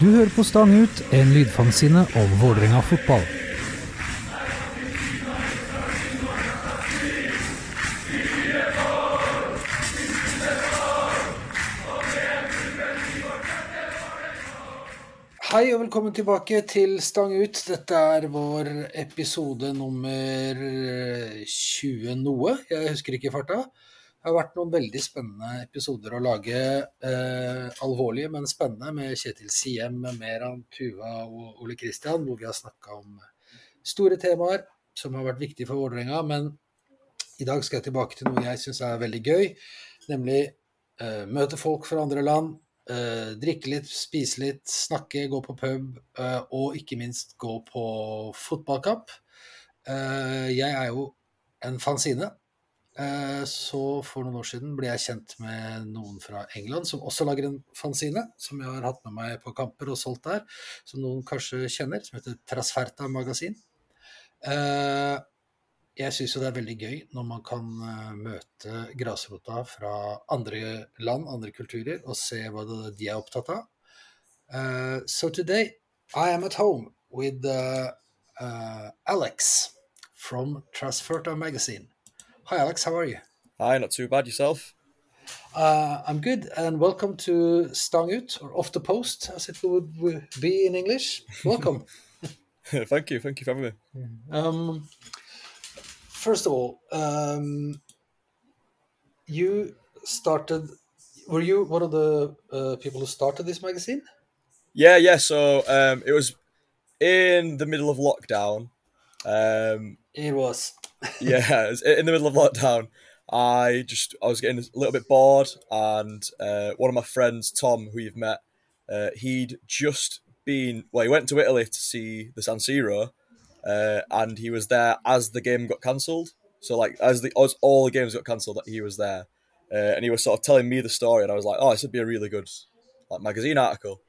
Du hører på Stang ut, en lydfanzine om Vålerenga fotball. Hei og velkommen tilbake til Stang ut. Dette er vår episode nummer 20 noe. Jeg husker ikke farta. Det har vært noen veldig spennende episoder å lage. Eh, alvorlige, men spennende, med Kjetil Siem, Meran, Tuva og Ole Kristian, hvor vi har snakka om store temaer som har vært viktige for Vålerenga. Men i dag skal jeg tilbake til noe jeg syns er veldig gøy, nemlig eh, møte folk fra andre land. eh, drikke litt, spise litt, snakke, gå på pub, eh, og ikke minst gå på fotballkamp. Eh, jeg er jo en fanzine, Så for noen år siden ble jeg kjent med noen fra England som også lager en fanzine, som jeg har hatt med meg på kamper og solgt der, som noen kanskje kjenner, som heter Trasferta Magasin. Eh, Jeg syns jo det er veldig gøy når man kan eh, møte grasrota fra andre land, andre kulturer, og se hva de er opptatt av. Så I at home with uh, uh, Alex from Trasferta Magazine. Hi, Alex. How are you? Hi, not too bad yourself. Uh, I'm good, and welcome to Stang Ut, or Off the Post, as it would would be in English. Welcome. thank you, thank you for having me. um, first of all, um, you started. Were you one of the uh, people who started this magazine? Yeah, yeah. So um, it was in the middle of lockdown. Um, It was. yeah, in the middle of lockdown. I just I was getting a little bit bored, and uh, one of my friends, Tom, who you've met, uh, he'd just been well. He went to Italy to see the San Siro, uh, and he was there as the game got cancelled. So like as the as all the games got cancelled, that he was there, uh, and he was sort of telling me the story, and I was like, oh, this would be a really good like magazine article.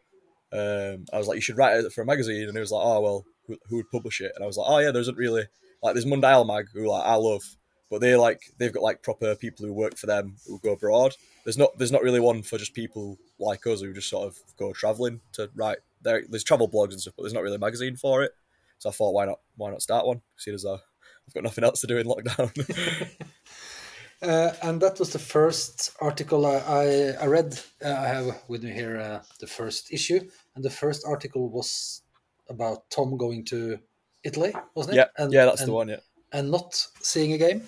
Um, I was like, you should write it for a magazine, and he was like, oh well, who, who would publish it? And I was like, oh yeah, there isn't really like there's Mundial Mag who like I love, but they like they've got like proper people who work for them who go abroad. There's not there's not really one for just people like us who just sort of go traveling to write. There, there's travel blogs and stuff, but there's not really a magazine for it. So I thought, why not why not start one? Seeing as though I've got nothing else to do in lockdown. Uh, and that was the first article I, I, I read. Uh, I have with me here uh, the first issue, and the first article was about Tom going to Italy, wasn't it? yeah, and, yeah, that's and, the one. Yeah. And not seeing a game.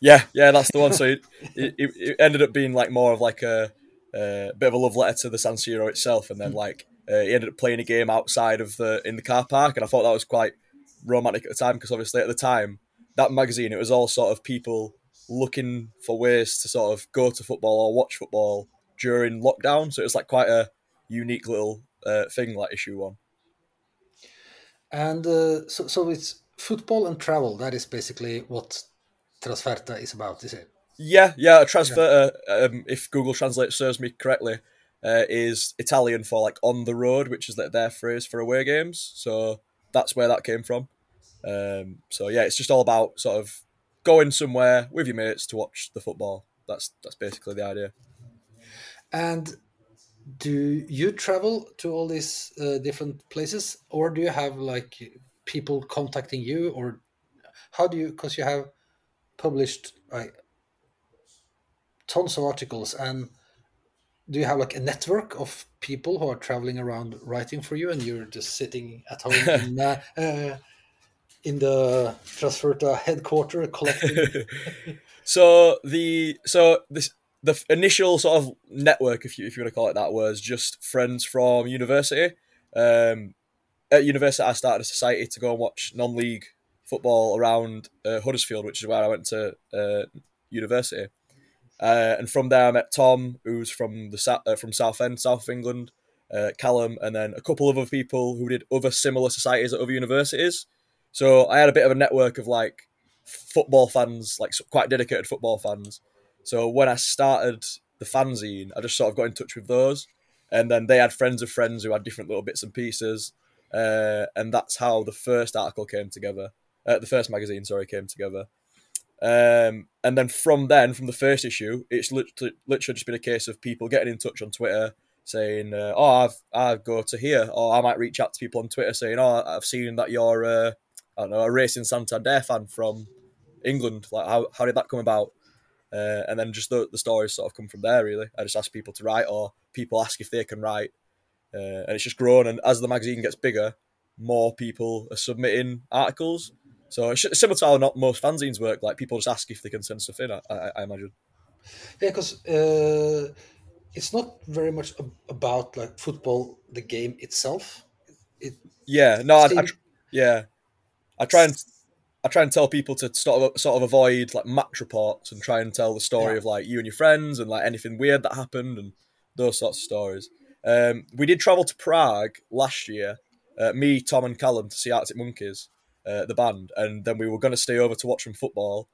Yeah, yeah, that's the one. So it, it, it ended up being like more of like a, a bit of a love letter to the San Siro itself, and then like uh, he ended up playing a game outside of the in the car park, and I thought that was quite romantic at the time because obviously at the time that magazine it was all sort of people looking for ways to sort of go to football or watch football during lockdown. So it was like quite a unique little uh, thing, like issue one. And uh, so, so it's football and travel. That is basically what Trasferta is about, is it? Yeah, yeah. A transfer, uh, um, if Google Translate serves me correctly, uh, is Italian for like on the road, which is their phrase for away games. So that's where that came from. Um, so yeah, it's just all about sort of going somewhere with your mates to watch the football. That's that's basically the idea. And do you travel to all these uh, different places, or do you have like people contacting you, or how do you? Because you have published like tons of articles, and do you have like a network of people who are traveling around writing for you, and you're just sitting at home in, uh, uh, in the Trasferta headquarter collecting? so the so this the initial sort of network, if you if you want to call it that, was just friends from university. Um, at university, I started a society to go and watch non-league football around uh, Huddersfield, which is where I went to uh, university. Uh, and from there, I met Tom, who's from the uh, from Southend, South of England, uh, Callum, and then a couple of other people who did other similar societies at other universities. So I had a bit of a network of like football fans, like quite dedicated football fans. So when I started the fanzine, I just sort of got in touch with those, and then they had friends of friends who had different little bits and pieces, uh, and that's how the first article came together. Uh, the first magazine, sorry, came together. Um, and then from then, from the first issue, it's literally, literally just been a case of people getting in touch on Twitter, saying, uh, "Oh, I've I go to here," or I might reach out to people on Twitter saying, "Oh, I've seen that you're uh, I don't know a Racing Santander fan from England. Like, how how did that come about?" Uh, and then just the, the stories sort of come from there. Really, I just ask people to write, or people ask if they can write, uh, and it's just grown. And as the magazine gets bigger, more people are submitting articles. So it's similar to how not most fanzines work. Like people just ask if they can send stuff in. I, I, I imagine. Yeah, because uh, it's not very much ab- about like football, the game itself. It Yeah, no, I, I yeah, I try and I try and tell people to sort of sort of avoid like match reports and try and tell the story Yeah. of like you and your friends and like anything weird that happened and those sorts of stories. Um, we did travel to Prague last year, uh, me, Tom, and Callum to see Arctic Monkeys, uh, the band, and then we were going to stay over to watch some football,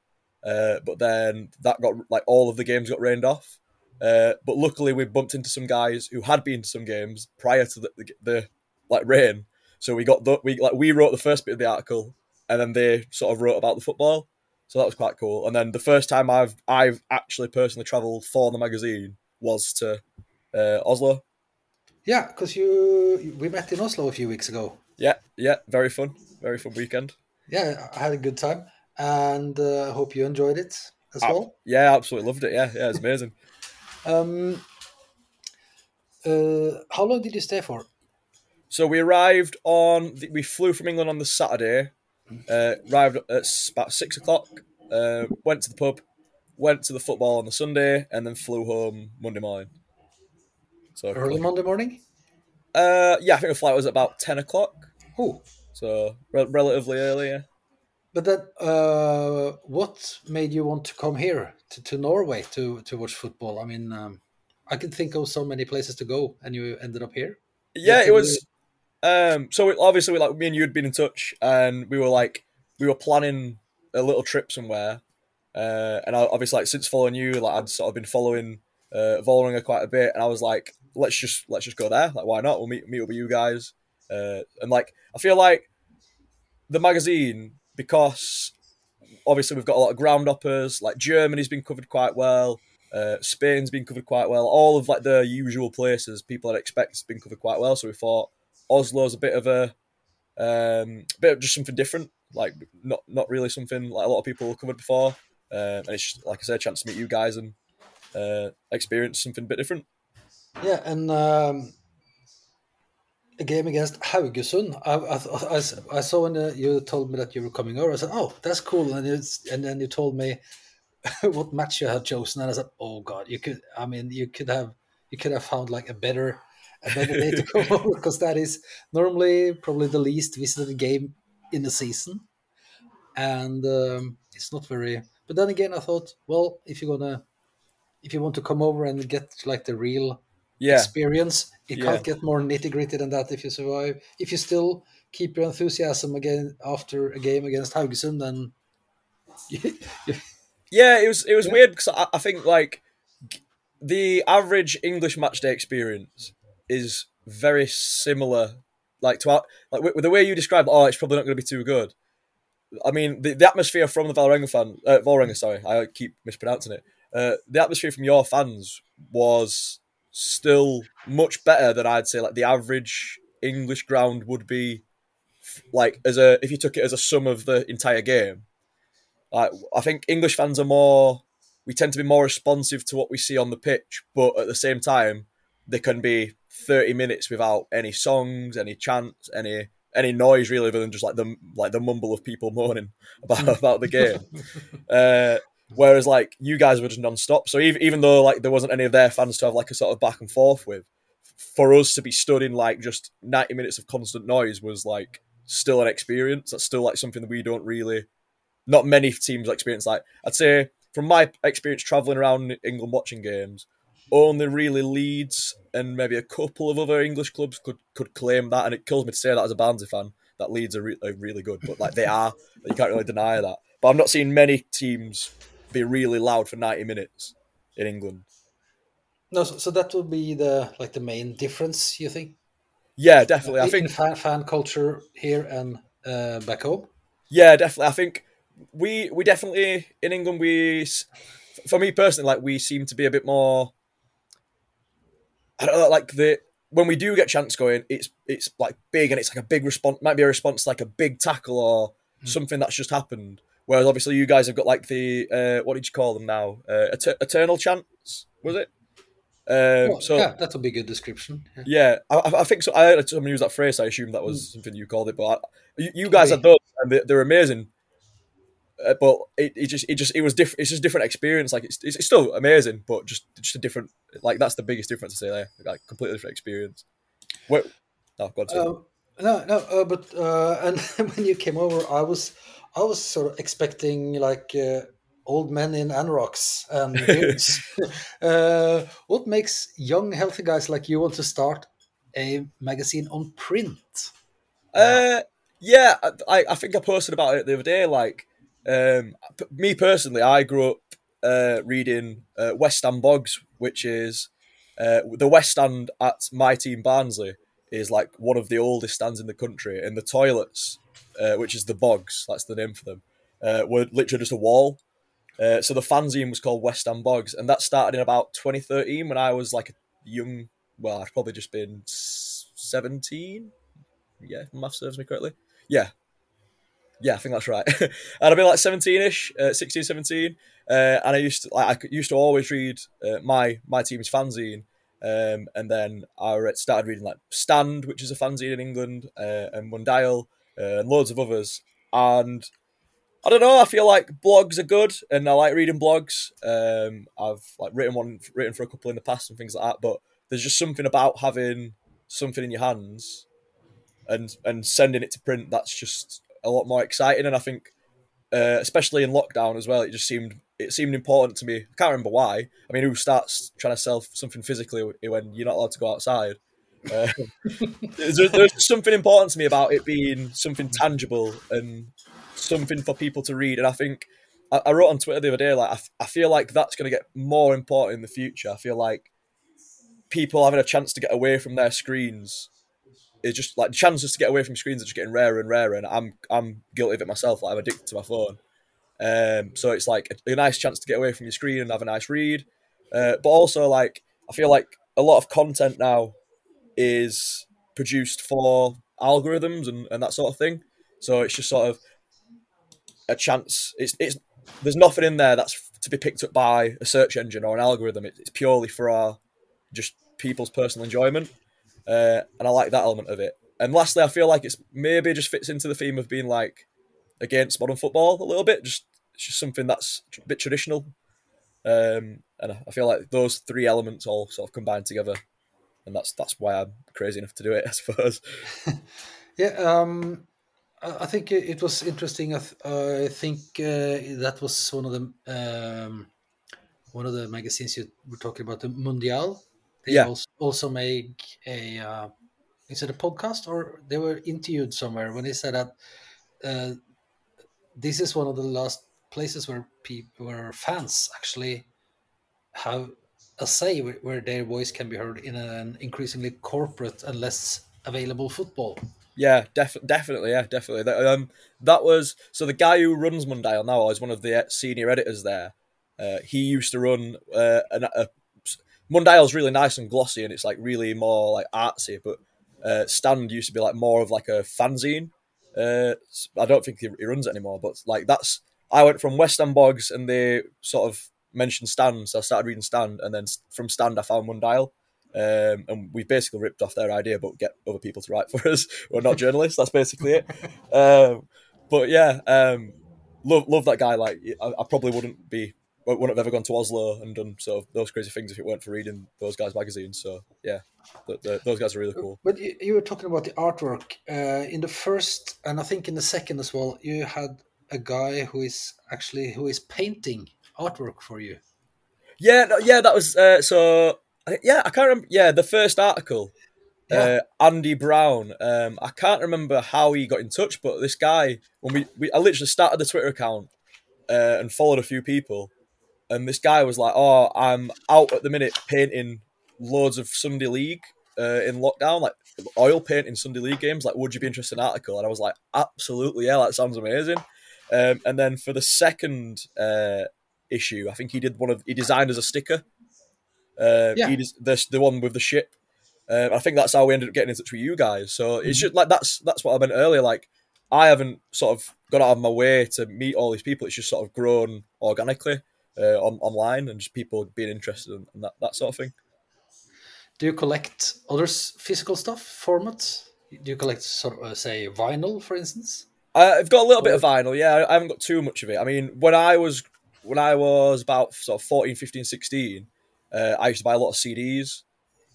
uh, but then that got like all of the games got rained off. Uh, but luckily, we bumped into some guys who had been to some games prior to the, the, the like rain, so we got the we like we wrote the first bit of the article, and then they sort of wrote about the football. So that was quite cool. And then the first time I've I've actually personally travelled for the magazine was to uh, Oslo. yeah, because you we met in Oslo a few weeks ago. Yeah, yeah, very fun, very fun weekend. Yeah, I had a good time, and uh, I hope you enjoyed it as well. Yeah, absolutely loved it. Yeah, yeah, it's amazing. Um, uh, how long did you stay for? So we arrived on. The, we flew from England on the Saturday. Uh, arrived at about six o'clock. Uh, went to the pub. Went to the football on the Sunday, and then flew home Monday morning. So Early Monday morning. Uh, yeah, I think the flight was about ten o'clock. Oh, So re- relatively early. Yeah. but then uh, what made you want to come here to, to Norway to to watch football? I mean, um, I can think of so many places to go, and you ended up here. Yeah, it was. Um, so obviously, we, like me and you had been in touch, and we were like, we were planning a little trip somewhere. Uh, and I, obviously, like since following you, like I'd sort of been following uh, Vålerenga quite a bit, and I was like, let's just let's just go there. Like, why not? We'll meet meet up with you guys. Uh, and like, I feel like the magazine because obviously we've got a lot of ground uppers. Like Germany's been covered quite well. Uh, Spain's been covered quite well. All of like the usual places people I'd expect has been covered quite well. So we thought Oslo's a bit of a um, bit of just something different. Like not not really something like a lot of people covered before. Uh, and it's just, like I said, a chance to meet you guys and uh, experience something a bit different. Yeah, and um, a game against Haugesund. I, I, I, I saw when you told me that you were coming over. I said, "Oh, that's cool," and it's, and then you told me what match you had chosen, and I said, "Oh God, you could. I mean, you could have you could have found like a better a better day to come over because that is normally probably the least visited game in the season, and um, it's not very. But then again, I thought, well, if you're gonna if you want to come over and get like the real Yeah, experience. It Yeah. can't get more nitty gritty than that if you survive. If you still keep your enthusiasm again after a game against Haugesund, then Yeah, it was it was Yeah. weird because I, I think like the average English match day experience is very similar, like to our, like with, with the way you described. Oh, it's probably not going to be too good. I mean, the, the atmosphere from the Vålerenga fan, uh, Vålerenga, sorry, I keep mispronouncing it. Uh, the atmosphere from your fans was still much better than I'd say like the average English ground would be. Like as a if you took it as a sum of the entire game, like I think English fans are more. We tend to be more responsive to what we see on the pitch, but at the same time, they can be thirty minutes without any songs, any chants, any any noise really, other than just like the like the mumble of people moaning about about the game. Uh, whereas like you guys were just non-stop. So even even though like there wasn't any of their fans to have like a sort of back and forth with, for us to be stood in like just ninety minutes of constant noise was like still an experience. That's still like something that we don't really not many teams experience like I'd say from my experience traveling around England watching games, only really Leeds and maybe a couple of other English clubs could could claim that, and it kills me to say that as a Barnsley fan that Leeds are, re- are really good, but like they are, you can't really deny that. But I've not seen many teams be really loud for ninety minutes in England. no. So, so that would be the like the main difference, you think? Yeah, definitely. I in think fan, fan culture here and uh, back home. Yeah, definitely. I think we we definitely in England we, for me personally, like we seem to be a bit more. I don't know, like the when we do get chance going, it's it's like big and it's like a big response. Might be a response like a big tackle or Mm. something that's just happened. Whereas obviously you guys have got like the uh, what did you call them now? Uh, Eter- eternal chants was it? Um, Well, so yeah, that would be a good description. Yeah. yeah, I, I- think so. I heard someone use that phrase. I assume that was something you called it, but I, you, you guys had those, and they, they're amazing. Uh, but it, it just it just it was different. It's just a different experience. Like it's, it's still amazing, but just just a different. Like that's the biggest difference to say there. Like completely different experience. Oh, God, sorry. Um, no, no, uh, but uh, and when you came over, I was, I was sort of expecting like uh, old men in anoraks and beards. uh, what makes young, healthy guys like you want to start a magazine on print? Uh, yeah, I, I think I posted about it the other day. Like, um, me personally, I grew up uh, reading uh, West Stand Bogs, which is uh, the West Stand at my team Barnsley is like one of the oldest stands in the country, and the toilets, uh, which is the Bogs, that's the name for them, uh, were literally just a wall. Uh, so the fanzine was called West Stand Bogs, and that started in about 2013 when I was like a young. Well, I'd probably just been 17. Yeah, math serves me correctly. Yeah. Yeah, I think that's right. and I've been like 17ish, uh, 16, 17. Uh, and I used to like I used to always read uh, my my team's fanzine. Um, and then I read, started reading like Stand, which is a fanzine in England, uh, and Mundial, uh, and loads of others. And I don't know. I feel like blogs are good, and I like reading blogs. Um, I've like written one, written for a couple in the past and things like that. But there's just something about having something in your hands and and sending it to print that's just a lot more exciting. And I think, uh, especially in lockdown as well, it just seemed it seemed important to me. I can't remember why. I mean, who starts trying to sell something physically when you're not allowed to go outside? Uh, there's, there's something important to me about it being something tangible and something for people to read. And I think I, I wrote on Twitter the other day, like I, feel like that's going to get more important in the future. I feel like people having a chance to get away from their screens is just like the chances to get away from screens are just getting rarer and rarer. And I'm I'm guilty of it myself. Like I'm addicted to my phone. Um, so it's like a, a nice chance to get away from your screen and have a nice read. Uh, but also like I feel like a lot of content now is produced for algorithms and, and that sort of thing. So it's just sort of a chance. It's it's there's nothing in there that's to be picked up by a search engine or an algorithm. It, it's purely for our just people's personal enjoyment, uh, and I like that element of it. And lastly, I feel like it's maybe just fits into the theme of being like against modern football a little bit. Just it's just something that's a bit traditional, um, and I feel like those three elements all sort of combine together, and that's that's why I'm crazy enough to do it. I suppose. Yeah, um, I think it it was interesting. I, th- I think uh, that was one of the um, one of the magazines you were talking about, the Mundial. They Yeah. also, also make a uh, is it a podcast or they were interviewed somewhere when they said that uh, this is one of the last places where people where fans actually have a say where, where their voice can be heard in an increasingly corporate and less available football. Yeah, def- definitely. Yeah, definitely. That, um, that was so the guy who runs Mundial now is one of the senior editors there. Uh, he used to run uh, an, a Mundial's really nice and glossy, and it's like really more like artsy. But uh, Stand used to be like more of like a fanzine. Uh, I don't think he, he runs it anymore, but like that's I went from West Stand Bogs, and they sort of mentioned Stand, so I started reading Stand, and then from Stand I found Mundial. Um, and we basically ripped off their idea, but get other people to write for us. We're not journalists. That's basically it. Um, but yeah, um, love love that guy. Like I, I probably wouldn't be wouldn't have ever gone to Oslo and done sort of those crazy things if it weren't for reading those guys' magazines. So yeah, the, the, those guys are really cool. But you, you were talking about the artwork uh, in the first, and I think in the second as well. You had a guy who is actually who is painting artwork for you. Yeah, no, yeah, that was uh, so. Yeah, I can't remember. Yeah, the first article, Yeah. uh, Andy Brown. Um, I can't remember how he got in touch, but this guy, when we, we I literally started the Twitter account uh, and followed a few people, and this guy was like, "Oh, I'm out at the minute painting loads of Sunday League uh, in lockdown, like oil paint in Sunday League games. Like, would you be interested in an article?" And I was like, "Absolutely, yeah, that sounds amazing." Um, and then for the second uh, issue, I think he did one of he designed as a sticker Uh, Yeah. he des- the the one with the ship. Uh, I think that's how we ended up getting in touch with you guys. So Mm-hmm. it's just like that's that's what I meant earlier. Like I haven't sort of got out of my way to meet all these people. It's just sort of grown organically uh, on online and just people being interested in, in that that sort of thing. Do you collect other physical stuff, formats? Do you collect, sort of, uh, say, vinyl, for instance? I- I've got a little bit of vinyl. Yeah, I haven't got too much of it. I mean, when I was when I was about sort of 14, 15, 16, uh, I used to buy a lot of CDs.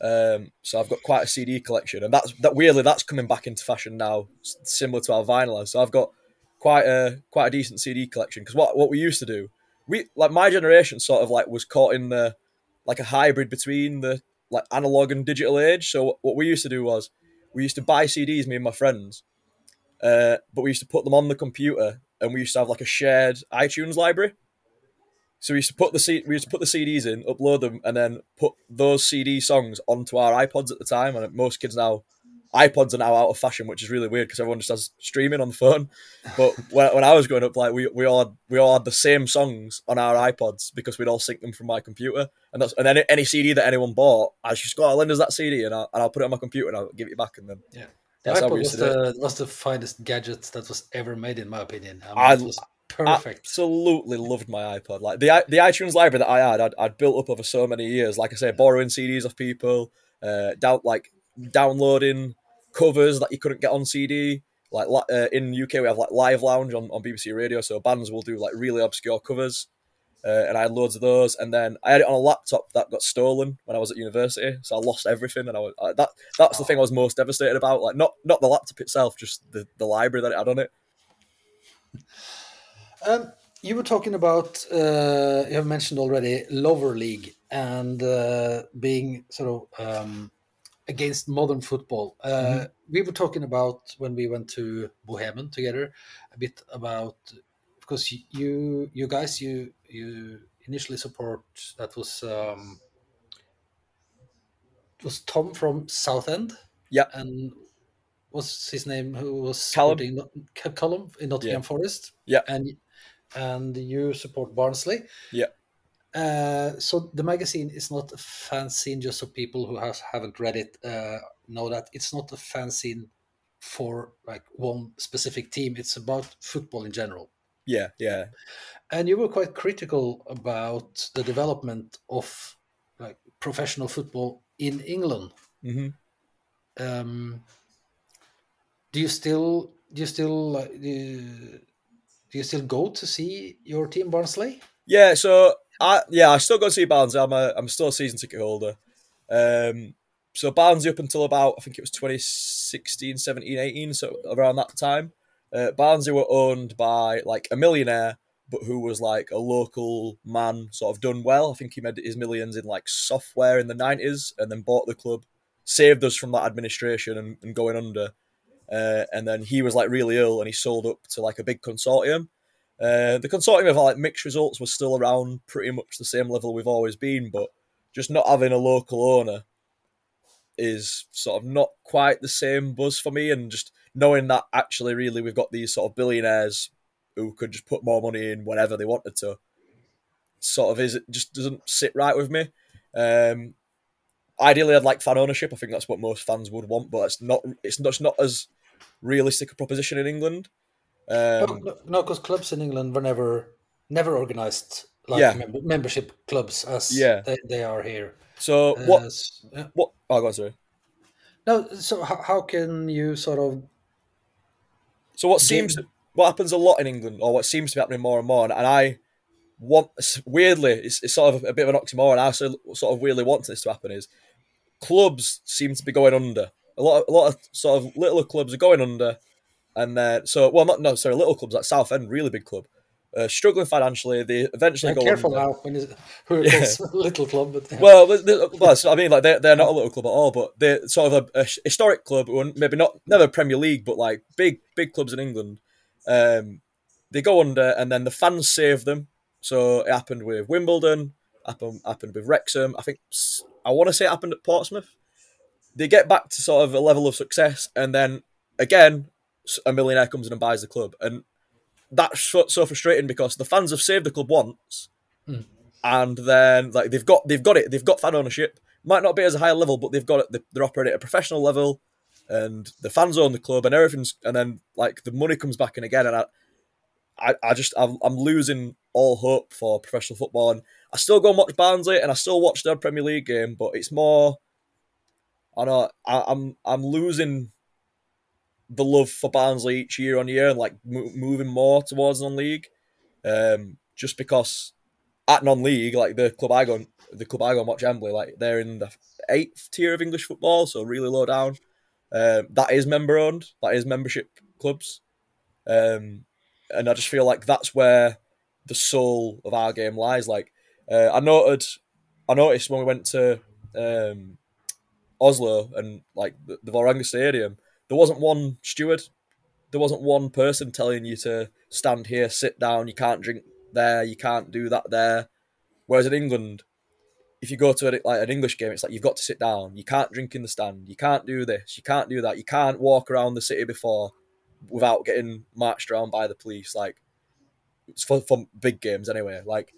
Um, so I've got quite a CD collection, and that's that. Weirdly, that's coming back into fashion now, similar to our vinyl. So I've got quite a quite a decent CD collection because what what we used to do, we like my generation sort of like was caught in the like a hybrid between the like analog and digital age. So what we used to do was we used to buy CDs, me and my friends, uh, but we used to put them on the computer, and we used to have like a shared iTunes library. So we used to put the C- we used to put the CDs in, upload them, and then put those CD songs onto our iPods at the time. And most kids now, iPods are now out of fashion, which is really weird because everyone just has streaming on the phone. But when, when I was growing up, like we we all had, we all had the same songs on our iPods because we'd all sync them from my computer. And that's and then any CD that anyone bought, I just go, oh, lend us that CD, and I'll, and I'll put it on my computer and I'll give it back, and then Yeah. That's the how we iPod used was the, was the finest gadget that was ever made, in my opinion. I mean, I- it was perfect. Absolutely loved my iPod. Like the i- the iTunes library that I had, I'd, I'd built up over so many years. Like I say, borrowing CDs off people, uh, down like downloading covers that you couldn't get on CD. Like li- uh, in UK, we have like Live Lounge on, on BBC Radio, so bands will do like really obscure covers. Uh, and I had loads of those, and then I had it on a laptop that got stolen when I was at university, so I lost everything. And I was uh, that that's the thing I was most devastated about. Like not not the laptop itself, just the, the library that it had on it. Um, you were talking about, uh, you have mentioned already, Lower League and uh, being sort of um, against modern football. Uh, Mm-hmm. We were talking about when we went to Bohemen together, a bit about because you you guys you you initially support that was um, was Tom from Southend. Yeah. and what's his name? Who was Callum. Callum in Nottingham Forest? Yeah. and and you support Barnsley. Yeah. Uh, so the magazine is not a fanzine just so people who has, haven't read it uh, know that it's not a fanzine for like one specific team. It's about football in general. Yeah, yeah, And you were quite critical about the development of like professional football in England. hmm Um, do you still do you still you, do you still go to see your team Barnsley? Yeah, so I yeah, I still go see Barnsley. I'm a I'm still a season ticket holder. Um so Barnsley up until about I think it was 2016, 17, 18, so around that time. Uh, Barnsley were owned by like a millionaire, but who was like a local man, sort of done well. I think he made his millions in like software in the nineties, and then bought the club, saved us from that administration and, and going under. Uh, and then he was like really ill, and he sold up to like a big consortium. Uh, the consortium of like mixed results was still around pretty much the same level we've always been, but just not having a local owner is sort of not quite the same buzz for me. And just knowing that actually, really, we've got these sort of billionaires who could just put more money in whenever they wanted to, sort of is it just doesn't sit right with me. Um, ideally, I'd like fan ownership. I think that's what most fans would want, but it's not. It's not, it's not as realistic a proposition in England. Um, no, no, because clubs in England were never never organized like Yeah. member, membership clubs as Yeah. they, they are here. so Uh, what? s- yeah. What? Oh, go on, sorry. No, so how, how can you sort of So what seems what happens a lot in England, or what seems to be happening more and more, and, and I want weirdly, it's, it's sort of a bit of an oxymoron. I also sort of weirdly want this to happen is clubs seem to be going under. A lot, of, a lot of sort of littler clubs are going under, and then so well, not no, sorry, little clubs like Southend, really big club, uh, struggling financially. They eventually be go careful under. now when you who Yeah. little club, but Well, the- well, so, I mean, like they're, they're not a little club at all, but they're sort of a, a historic club, maybe not never Premier League, but like big big clubs in England. Um, they go under, and then the fans save them. So it happened with Wimbledon, happened happened with Wrexham. I think I want to say it happened at Portsmouth. They get back to sort of a level of success, and then again, a millionaire comes in and buys the club, and that's so, so frustrating because the fans have saved the club once, hmm. and then like they've got they've got it they've got fan ownership. Might not be as a higher level, but they've got it. They're operating at a professional level, and the fans own the club, and everything's. And then like the money comes back in again, and I, I, I just I'm, I'm losing all hope for professional football. And I still go and watch Barnsley, and I still watch their Premier League game, but it's more. I know I, I'm I'm losing the love for Barnsley each year on year, and like mo- moving more towards non-league, um, just because at non-league, like the club I go, the club I go and watch Emley, like they're in the eighth tier of English football, so really low down. Um, that is member owned, that is membership clubs, um, and I just feel like that's where the soul of our game lies. Like uh, I noted, I noticed when we went to um, Oslo and like the, the Vålerenga Stadium, there wasn't one steward, there wasn't one person telling you to stand here, sit down, you can't drink there, you can't do that there. Whereas in England, if you go to a, like an English game, it's like you've got to sit down. You can't drink in the stand. You can't do this. You can't do that. You can't walk around the city before without getting marched around by the police. Like it's for, for big games anyway. Like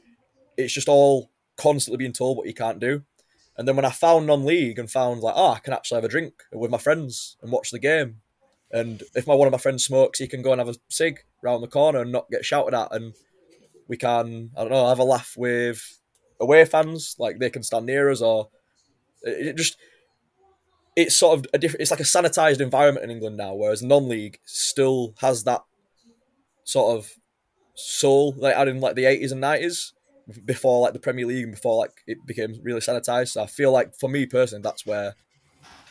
it's just all constantly being told what you can't do. And then when I found non-league and found like, oh, I can actually have a drink with my friends and watch the game. And if my one of my friends smokes, he can go and have a cig round the corner and not get shouted at. And we can, I don't know, have a laugh with away fans. Like they can stand near us, or it just it's sort of a different. It's like a sanitized environment in England now, whereas non-league still has that sort of soul, like out in like the eighties and nineties before like the Premier League and before like it became really sanitized. So I feel like for me personally, that's where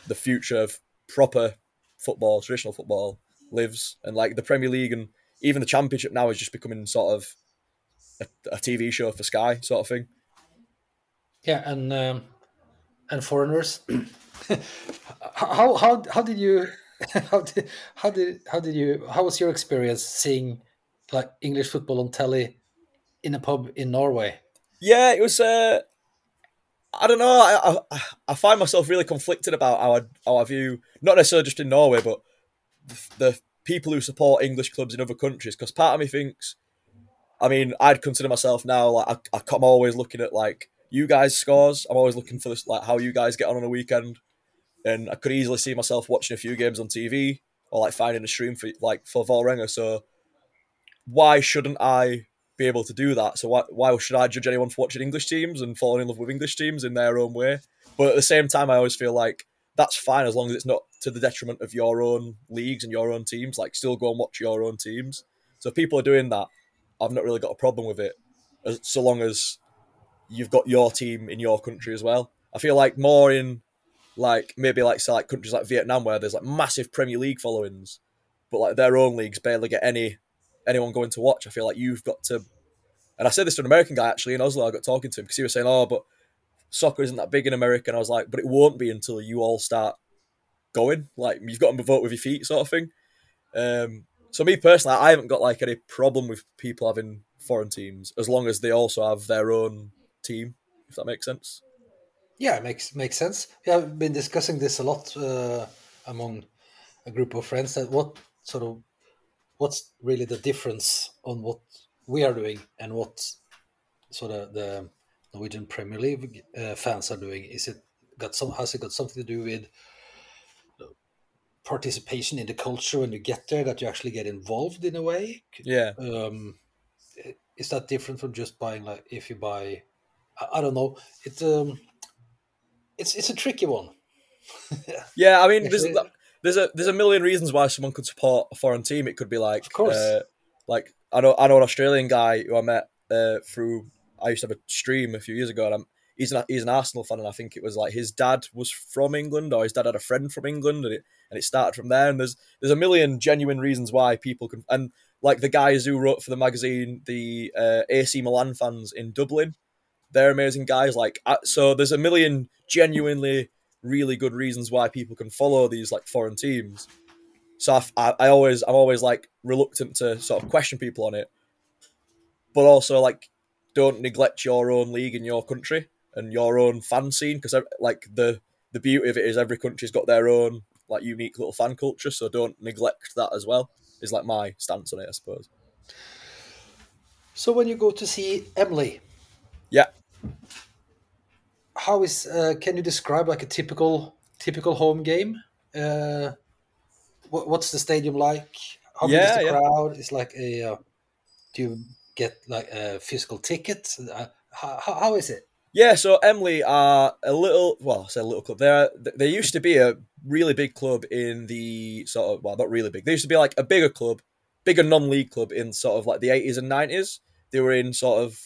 the future of proper football, traditional football, lives. And like the Premier League and even the Championship now is just becoming sort of a, a TV show for Sky, sort of thing. Yeah, and um, and foreigners. how how how did you how did how did how did you how was your experience seeing like English football on telly in a pub in Norway? Yeah, it was. Uh, I don't know. I, I I find myself really conflicted about how I view not necessarily just in Norway, but the, the people who support English clubs in other countries. Because part of me thinks, I mean, I'd consider myself now like I, I'm always looking at like you guys scores. I'm always looking for this like how you guys get on on a weekend, and I could easily see myself watching a few games on TV or like finding a stream for like for Vålerenga. So why shouldn't I be able to do that. So why, why should I judge anyone for watching English teams and falling in love with English teams in their own way? But at the same time, I always feel like that's fine as long as it's not to the detriment of your own leagues and your own teams. Like, still go and watch your own teams. So if people are doing that, I've not really got a problem with it, as, so long as you've got your team in your country as well. I feel like more in like maybe like say like countries like Vietnam where there's like massive Premier League followings, but like their own leagues barely get any anyone going to watch. I feel like you've got to, and I said this to an American guy actually in Oslo. I got talking to him because he was saying, "Oh, but soccer isn't that big in America," and I was like, "But it won't be until you all start going. Like you've got to vote with your feet, sort of thing." Um, so me personally, I haven't got like any problem with people having foreign teams as long as they also have their own team. If that makes sense. Yeah, it makes makes sense. Yeah, I've been discussing this a lot uh, among a group of friends. That what sort of what's really the difference on what we are doing and what sort of the Norwegian Premier League uh, fans are doing? Is it got some? Has it got something to do with participation in the culture when you get there? That you actually get involved in a way? Yeah. Um, is that different from just buying like if you buy? I, I don't know. It's um, it's it's a tricky one. yeah, I mean, there's there's a there's a million reasons why someone could support a foreign team. It could be like, of course, uh, like I know I know an Australian guy who I met uh, through. I used to have a stream a few years ago, and I'm, he's an he's an Arsenal fan, and I think it was like his dad was from England, or his dad had a friend from England, and it and it started from there. And there's there's a million genuine reasons why people can, and like the guys who wrote for the magazine, the uh, AC Milan fans in Dublin, they're amazing guys. Like so, there's a million genuinely really good reasons why people can follow these like foreign teams. So I, I, always I'm always like reluctant to sort of question people on it, but also like don't neglect your own league in your country and your own fan scene because like the the beauty of it is every country's got their own like unique little fan culture. So don't neglect that as well. Is like my stance on it, I suppose. So when you go to see Emley, yeah, how is uh, can you describe like a typical typical home game? Uh, what, what's the stadium like? How big is the yeah. crowd? It's like a uh, do you get like a physical ticket? Uh, how, how- is it? Yeah, so Emley are a little, well, I say a little club. They're, they used to be a really big club in the sort of, well, not really big. They used to be like a bigger club, bigger non-league club in sort of like the 80s and 90s. They were in sort of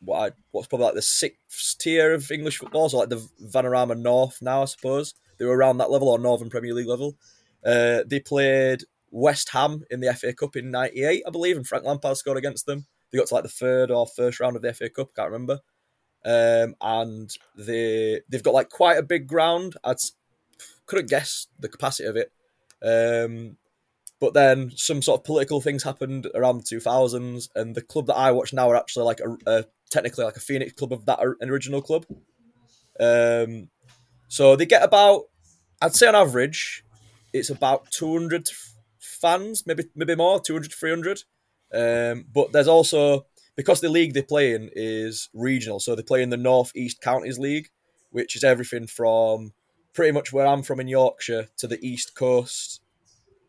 what I, what's probably like the sixth tier of English football, so like the Vanarama North now, I suppose. They were around that level or Northern Premier League level. Uh, they played West Ham in the FA Cup in '98, I believe, and Frank Lampard scored against them. They got to like the third or first round of the FA Cup, I can't remember. Um, and they they've got like quite a big ground. I couldn't guess the capacity of it. Um, but then some sort of political things happened around the 2000s, and the club that I watch now are actually like a, a technically like a Phoenix club of that or- original club. Um, so they get about, I'd say on average, it's about 200 fans, maybe maybe more, 200 to 300. Um, but there's also because the league they play in is regional, so they play in the North East Counties League, which is everything from pretty much where I'm from in Yorkshire to the east coast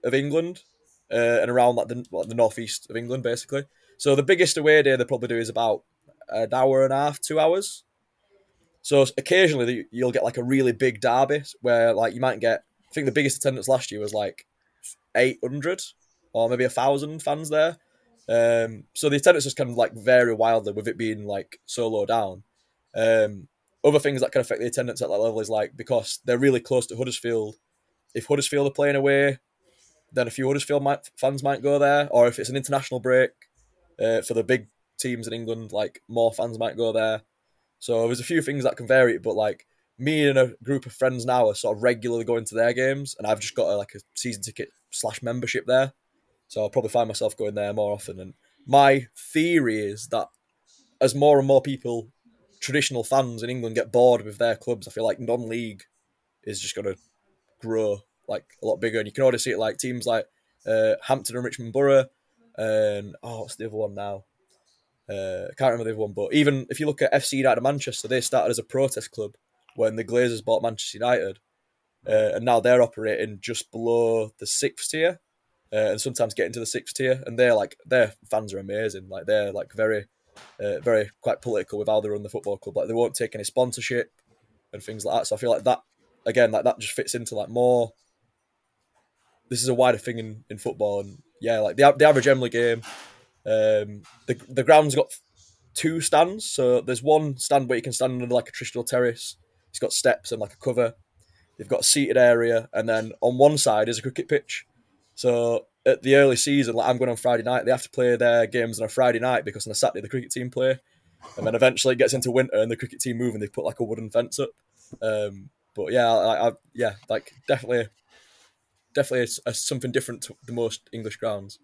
of England, uh, and around like the well, the northeast of England, basically. So the biggest away day they probably do is about an hour and a half, two hours. So occasionally you'll get like a really big derby where like you might get. I think the biggest attendance last year was like eight hundred or maybe a thousand fans there. Um, so the attendance just kind of like vary wildly with it being like so low down. Um, other things that can affect the attendance at that level is like because they're really close to Huddersfield. If Huddersfield are playing away, then a few Huddersfield might, fans might go there, or if it's an international break uh, for the big teams in England, like more fans might go there. So there's a few things that can vary, but like me and a group of friends now are sort of regularly going to their games, and I've just got a, like a season ticket slash membership there. So I'll probably find myself going there more often. And my theory is that as more and more people, traditional fans in England, get bored with their clubs, I feel like non-league is just going to grow like a lot bigger. And you can already see it like teams like uh, Hampton and Richmond Borough, and oh, what's the other one now? Uh, I can't remember the other one, but even if you look at FC United of Manchester, they started as a protest club when the Glazers bought Manchester United, uh, and now they're operating just below the sixth tier, uh, and sometimes getting to the sixth tier. And they're like their fans are amazing, like they're like very, uh, very quite political with how they run the football club. Like they won't take any sponsorship and things like that. So I feel like that again, like that just fits into like more. This is a wider thing in, in football, and yeah, like the the average Emley game, um, the the ground's got two stands. So there's one stand where you can stand under like a traditional terrace. It's got steps and like a cover. They've got a seated area, and then on one side is a cricket pitch. So at the early season, like I'm going on Friday night, they have to play their games on a Friday night because on a Saturday the cricket team play, and then eventually it gets into winter and the cricket team move and they put like a wooden fence up. Um, but yeah, I, I, yeah, like definitely, definitely it's, it's something different to the most English grounds.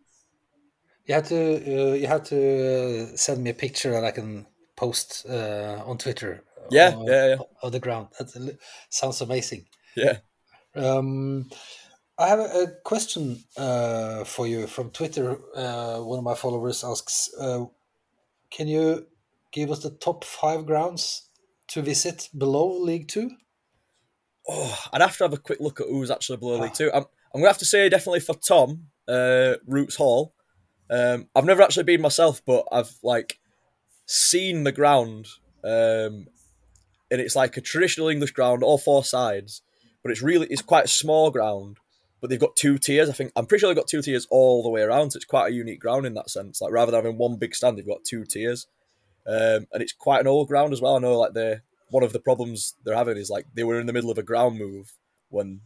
You have to uh, you have to uh, send me a picture that I can post uh, on Twitter. Yeah, of, yeah, yeah. Of the ground. That sounds amazing. Yeah. Um, I have a, a question uh, for you from Twitter. Uh, one of my followers asks, uh, "Can you give us the top five grounds to visit below League Two? Oh, I'd have to have a quick look at who's actually below League Two. I'm, I'm gonna have to say definitely for Tom, uh, Roots Hall. Um, I've never actually been myself, but I've like seen the ground, um, and it's like a traditional English ground, all four sides, but it's really it's quite a small ground. But they've got two tiers. I think I'm pretty sure they've got two tiers all the way around. So it's quite a unique ground in that sense. Like rather than having one big stand, they've got two tiers, um, and it's quite an old ground as well. I know like the one of the problems they're having is like they were in the middle of a ground move when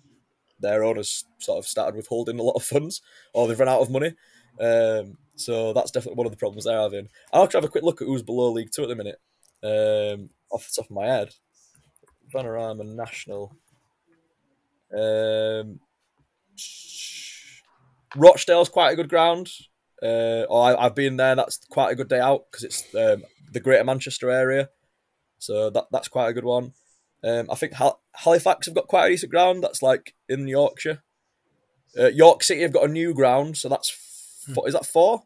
their owners sort of started withholding a lot of funds or they've run out of money. Um, so that's definitely one of the problems they're having. I'll have to have a quick look at who's below League Two at the minute. Um, off the top of my head, Vanarama National. Um, Rochdale's quite a good ground. Uh, or I, I've been there. That's quite a good day out because it's um, the Greater Manchester area, so that that's quite a good one. Um, I think Hal- Halifax have got quite a decent ground. That's like in Yorkshire. Uh, York City have got a new ground, so that's f- is that four?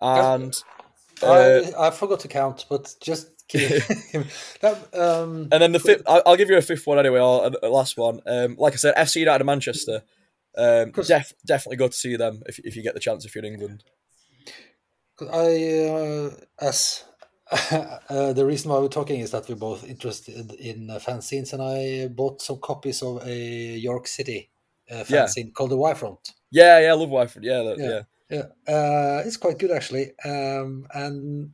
And uh, I, I forgot to count, but just that, um, And then the fifth, I'll, I'll give you a fifth one anyway, or a, a last one. Um, like I said, FC United of Manchester. Um, def, definitely go to see them if, if you get the chance if you're in England. I, uh, as uh, the reason why we're talking is that we're both interested in uh, fanzines, and I bought some copies of a York City uh, Yeah. called the Y Front. Yeah, yeah, I love Y Front. Yeah, that, Yeah. yeah. Yeah, uh, it's quite good actually, um, and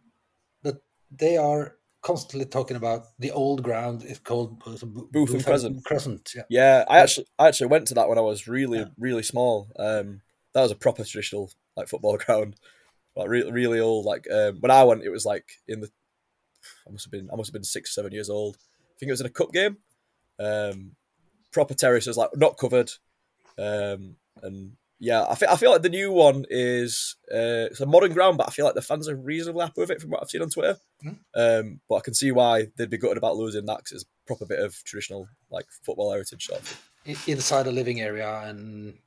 but they are constantly talking about the old ground. It's called uh, Bo- Bootham Crescent. Crescent, yeah. Yeah, I actually, I actually went to that when I was really, really small. Um, that was a proper traditional like football ground, like really, really old. Like um, when I went, it was like in the, I must have been, I must have been six, seven years old. I think it was in a cup game. Um, proper terraces, like not covered, um, and yeah, I feel, I feel like the new one is uh, it's a modern ground, but I feel like the fans are reasonably happy with it from what I've seen on Twitter. Mhm. Um, but I can see why they'd be gutted about losing that because it's a proper bit of traditional like football heritage sort of inside a living area and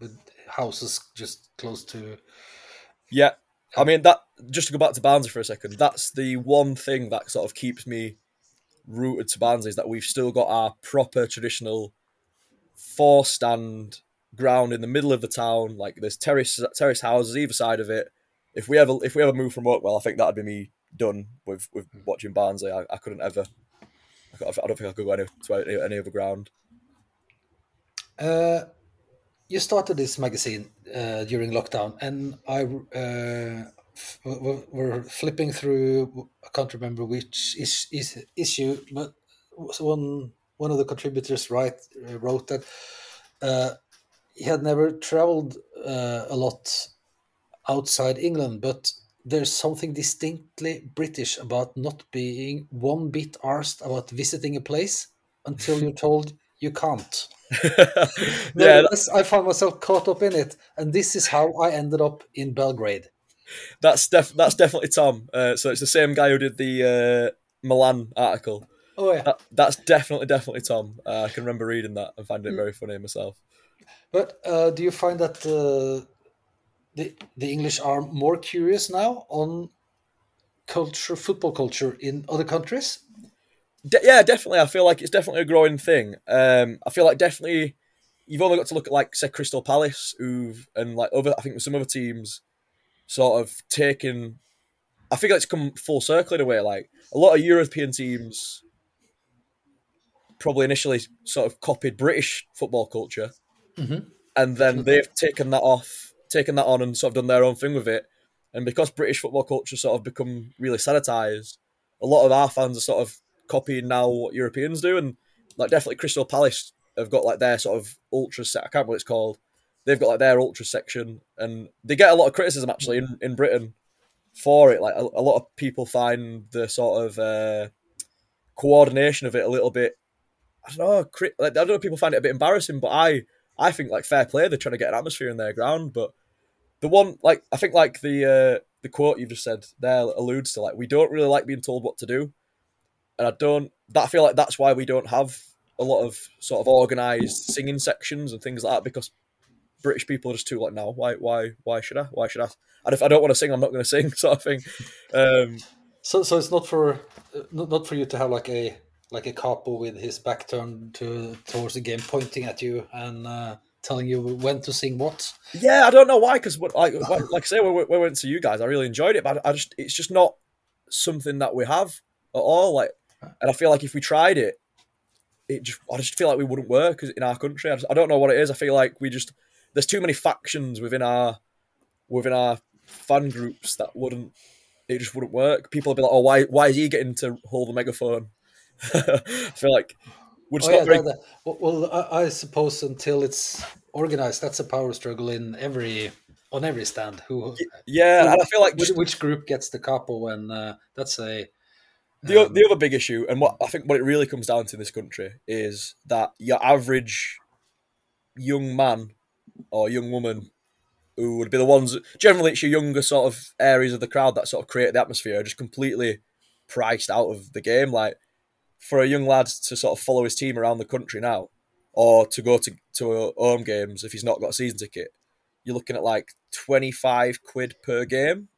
with houses just close to. Yeah, I mean that. Just to go back to Barnsley for a second, that's the one thing that sort of keeps me rooted to Barnsley is that we've still got our proper traditional four stand ground in the middle of the town. Like there's terrace terrace houses either side of it. If we ever if we ever move from Oakwell, I think that'd be me done with with watching Barnsley. I, I couldn't ever. I I don't think I could go any, to any, any other ground. Uh, you started this magazine uh, during lockdown, and I uh, f- were flipping through. I can't remember which is, is issue, but one one of the contributors write uh, wrote that uh, he had never traveled uh, a lot outside England, but there's something distinctly British about not being one bit arsed about visiting a place until you're told you can't. yeah, I found myself caught up in it, and this is how I ended up in Belgrade. that's def- that's definitely Tom. Uh, so it's the same guy who did the uh, Milan article. Oh yeah, That, that's definitely definitely Tom. Uh, I can remember reading that and finding it very funny myself. but uh, do you find that uh, the the English are more curious now on culture, football culture in other countries? De- yeah, definitely. I feel like it's definitely a growing thing. Um, I feel like definitely you've only got to look at like say Crystal Palace, who've and like other I think some other teams sort of taken. I think it's come full circle in a way. Like a lot of European teams probably initially sort of copied British football culture, Mhm. and then they've taken that off, taken that on, and sort of done their own thing with it. And because British football culture sort of become really sanitized, a lot of our fans are sort of copying now what Europeans do, and like definitely Crystal Palace have got like their sort of ultra set. I can't remember what it's called. They've got like their ultra section, and they get a lot of criticism actually in, in Britain for it. Like a, a lot of people find the sort of uh, coordination of it a little bit. I don't know. Cri- like, I don't know. People find it a bit embarrassing, but I I think like fair play. They're trying to get an atmosphere in their ground, but the one like I think like the uh, the quote you've just said there alludes to like we don't really like being told what to do, and I don't. That I feel like that's why we don't have a lot of sort of organized singing sections and things like that because British people are just too like no why why why should I why should I and if I don't want to sing I'm not going to sing sort of thing. Um, So, so it's not for not not for you to have like a like a capo with his back turned to towards the game, pointing at you and uh, telling you when to sing what. Yeah, I don't know why, because like, like like I say, when we, we went to you guys, I really enjoyed it, but I just it's just not something that we have at all. Like, and I feel like if we tried it, it just I just feel like we wouldn't work in our country. I, just, I don't know what it is. I feel like we just there's too many factions within our within our fan groups that wouldn't it just wouldn't work. People would be like, oh, why why is he getting to hold the megaphone? I feel like we're just Oh, yeah, very. that- that- well, I, I suppose until it's organized, that's a power struggle in every on every stand. Who Yeah, and I feel like which, just, which group gets the capo, and uh, that's a The, Um, the other big issue, and what I think what it really comes down to in this country, is that your average young man or young woman who would be the ones, generally it's your younger sort of areas of the crowd that sort of create the atmosphere, are just completely priced out of the game. Like, for a young lad to sort of follow his team around the country now, or to go to, to home games if he's not got a season ticket, you're looking at like 25 quid per game,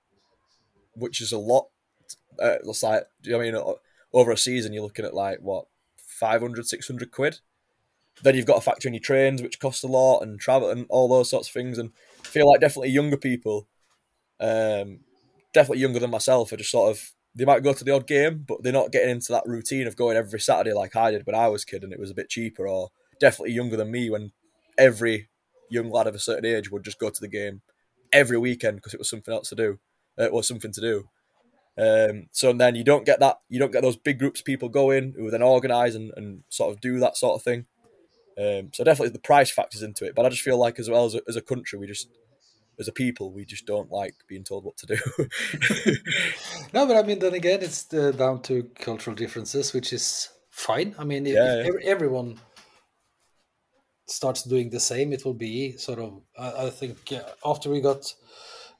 which is a lot uh, it's like, you know I mean? Over a season, you're looking at like what 500, 600 quid. Then you've got to factor in your trains, which cost a lot, and travel and all those sorts of things. And I feel like definitely younger people, um, definitely younger than myself, are just sort of they might go to the odd game, but they're not getting into that routine of going every Saturday like I did when I was kid and it was a bit cheaper. Or definitely younger than me when every young lad of a certain age would just go to the game every weekend because it was something else to do. Uh, it was something to do. Um, so then you don't get that, you don't get those big groups of people going who then organise and, and sort of do that sort of thing. Um, so definitely the price factors into it, but I just feel like as well as a, as a country, we just as a people, we just don't like being told what to do. No, but I mean, then again, it's uh, down to cultural differences, which is fine. I mean, if, Yeah, if yeah. ev- everyone starts doing the same, it will be sort of. I, I think uh, after we got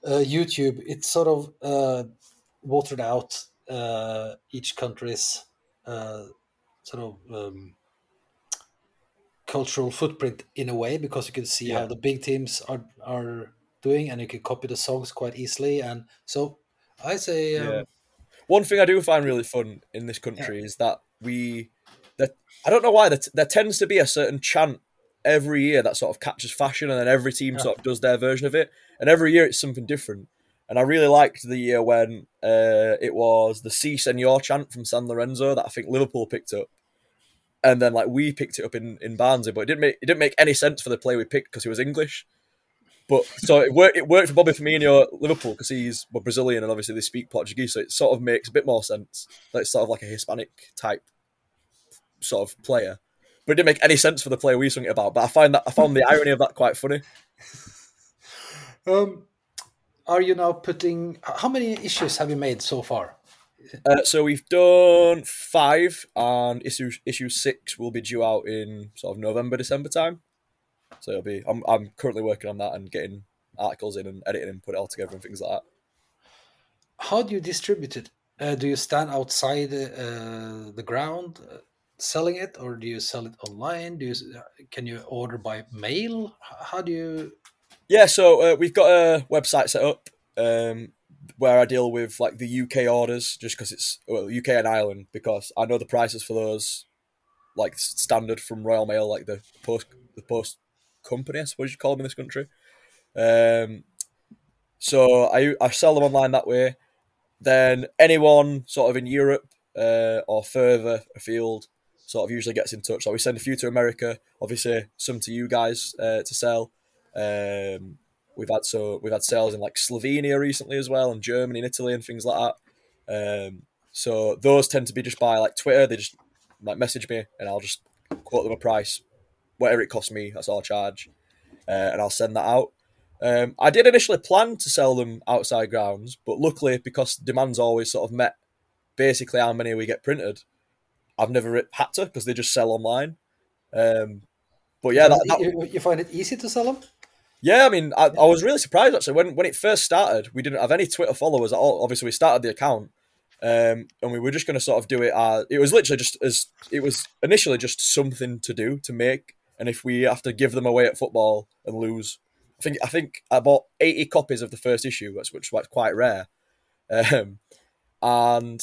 uh, YouTube, it's sort of uh, watered out uh, each country's uh, sort of um, cultural footprint in a way because you can see how the big teams are are doing, and you can copy the songs quite easily. And so I say, um, Yeah. One thing I do find really fun in this country is that we, that I don't know why, there, there tends to be a certain chant every year that sort of catches fashion, and then every team Yeah. sort of does their version of it, and every year it's something different. And I really liked the year when uh, it was the "Si Senor" chant from San Lorenzo that I think Liverpool picked up, and then like we picked it up in in Barnsley, but it didn't make it didn't make any sense for the play we picked because he was English. But so it worked. It worked for Bobby Firmino at Liverpool because he's well, Brazilian and obviously they speak Portuguese, so it sort of makes a bit more sense. That it's sort of like a Hispanic type sort of player. But it didn't make any sense for the player we sung it about. But I find that I found the irony of that quite funny. Um, are you now putting? How many issues have you made so far? Uh, so we've done five, and issue issue six will be due out in sort of November December time. So it'll be. I'm I'm currently working on that and getting articles in and editing and put it all together and things like that. How do you distribute it? Uh, do you stand outside uh, the ground uh, selling it, or do you sell it online? Do you can you order by mail? How do you? Yeah, so uh, we've got a website set up um, where I deal with like the UK orders, just because it's well UK and Ireland, because I know the prices for those like standard from Royal Mail, like the post the post company, I suppose you call them in this country. Um, so I I sell them online that way. Then anyone sort of in Europe uh, or further afield sort of usually gets in touch. So we send a few to America, obviously some to you guys uh, to sell. Um, we've had so we've had sales in like Slovenia recently as well, and Germany and Italy and things like that. Um, so those tend to be just by like Twitter. They just like message me, and I'll just quote them a price, whatever it costs me. That's all I charge, uh, and I'll send that out. Um, I did initially plan to sell them outside grounds, but luckily because demand's always sort of met basically how many we get printed, I've never had to because they just sell online. Um, but yeah, that, that, you, you find it easy to sell them? Yeah, I mean, I, I was really surprised actually when when it first started. We didn't have any Twitter followers at all. Obviously, we started the account, um, and we were just going to sort of do it. Uh, it was literally just as it was initially just something to do to make. And if we have to give them away at football and lose, I think I think I bought eighty copies of the first issue, which which was quite rare, um, and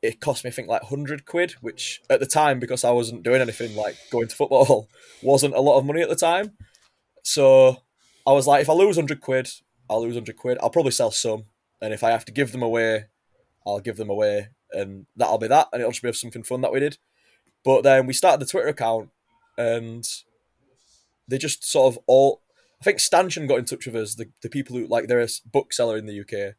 it cost me I think like hundred quid, which at the time because I wasn't doing anything like going to football wasn't a lot of money at the time. So I was like, if I lose hundred quid, I'll lose hundred quid. I'll probably sell some, and if I have to give them away, I'll give them away, and that'll be that, and it'll just be something fun that we did. But then we started the Twitter account, and they just sort of all. I think Stanchion got in touch with us, the, the people who like they're a bookseller in the UK,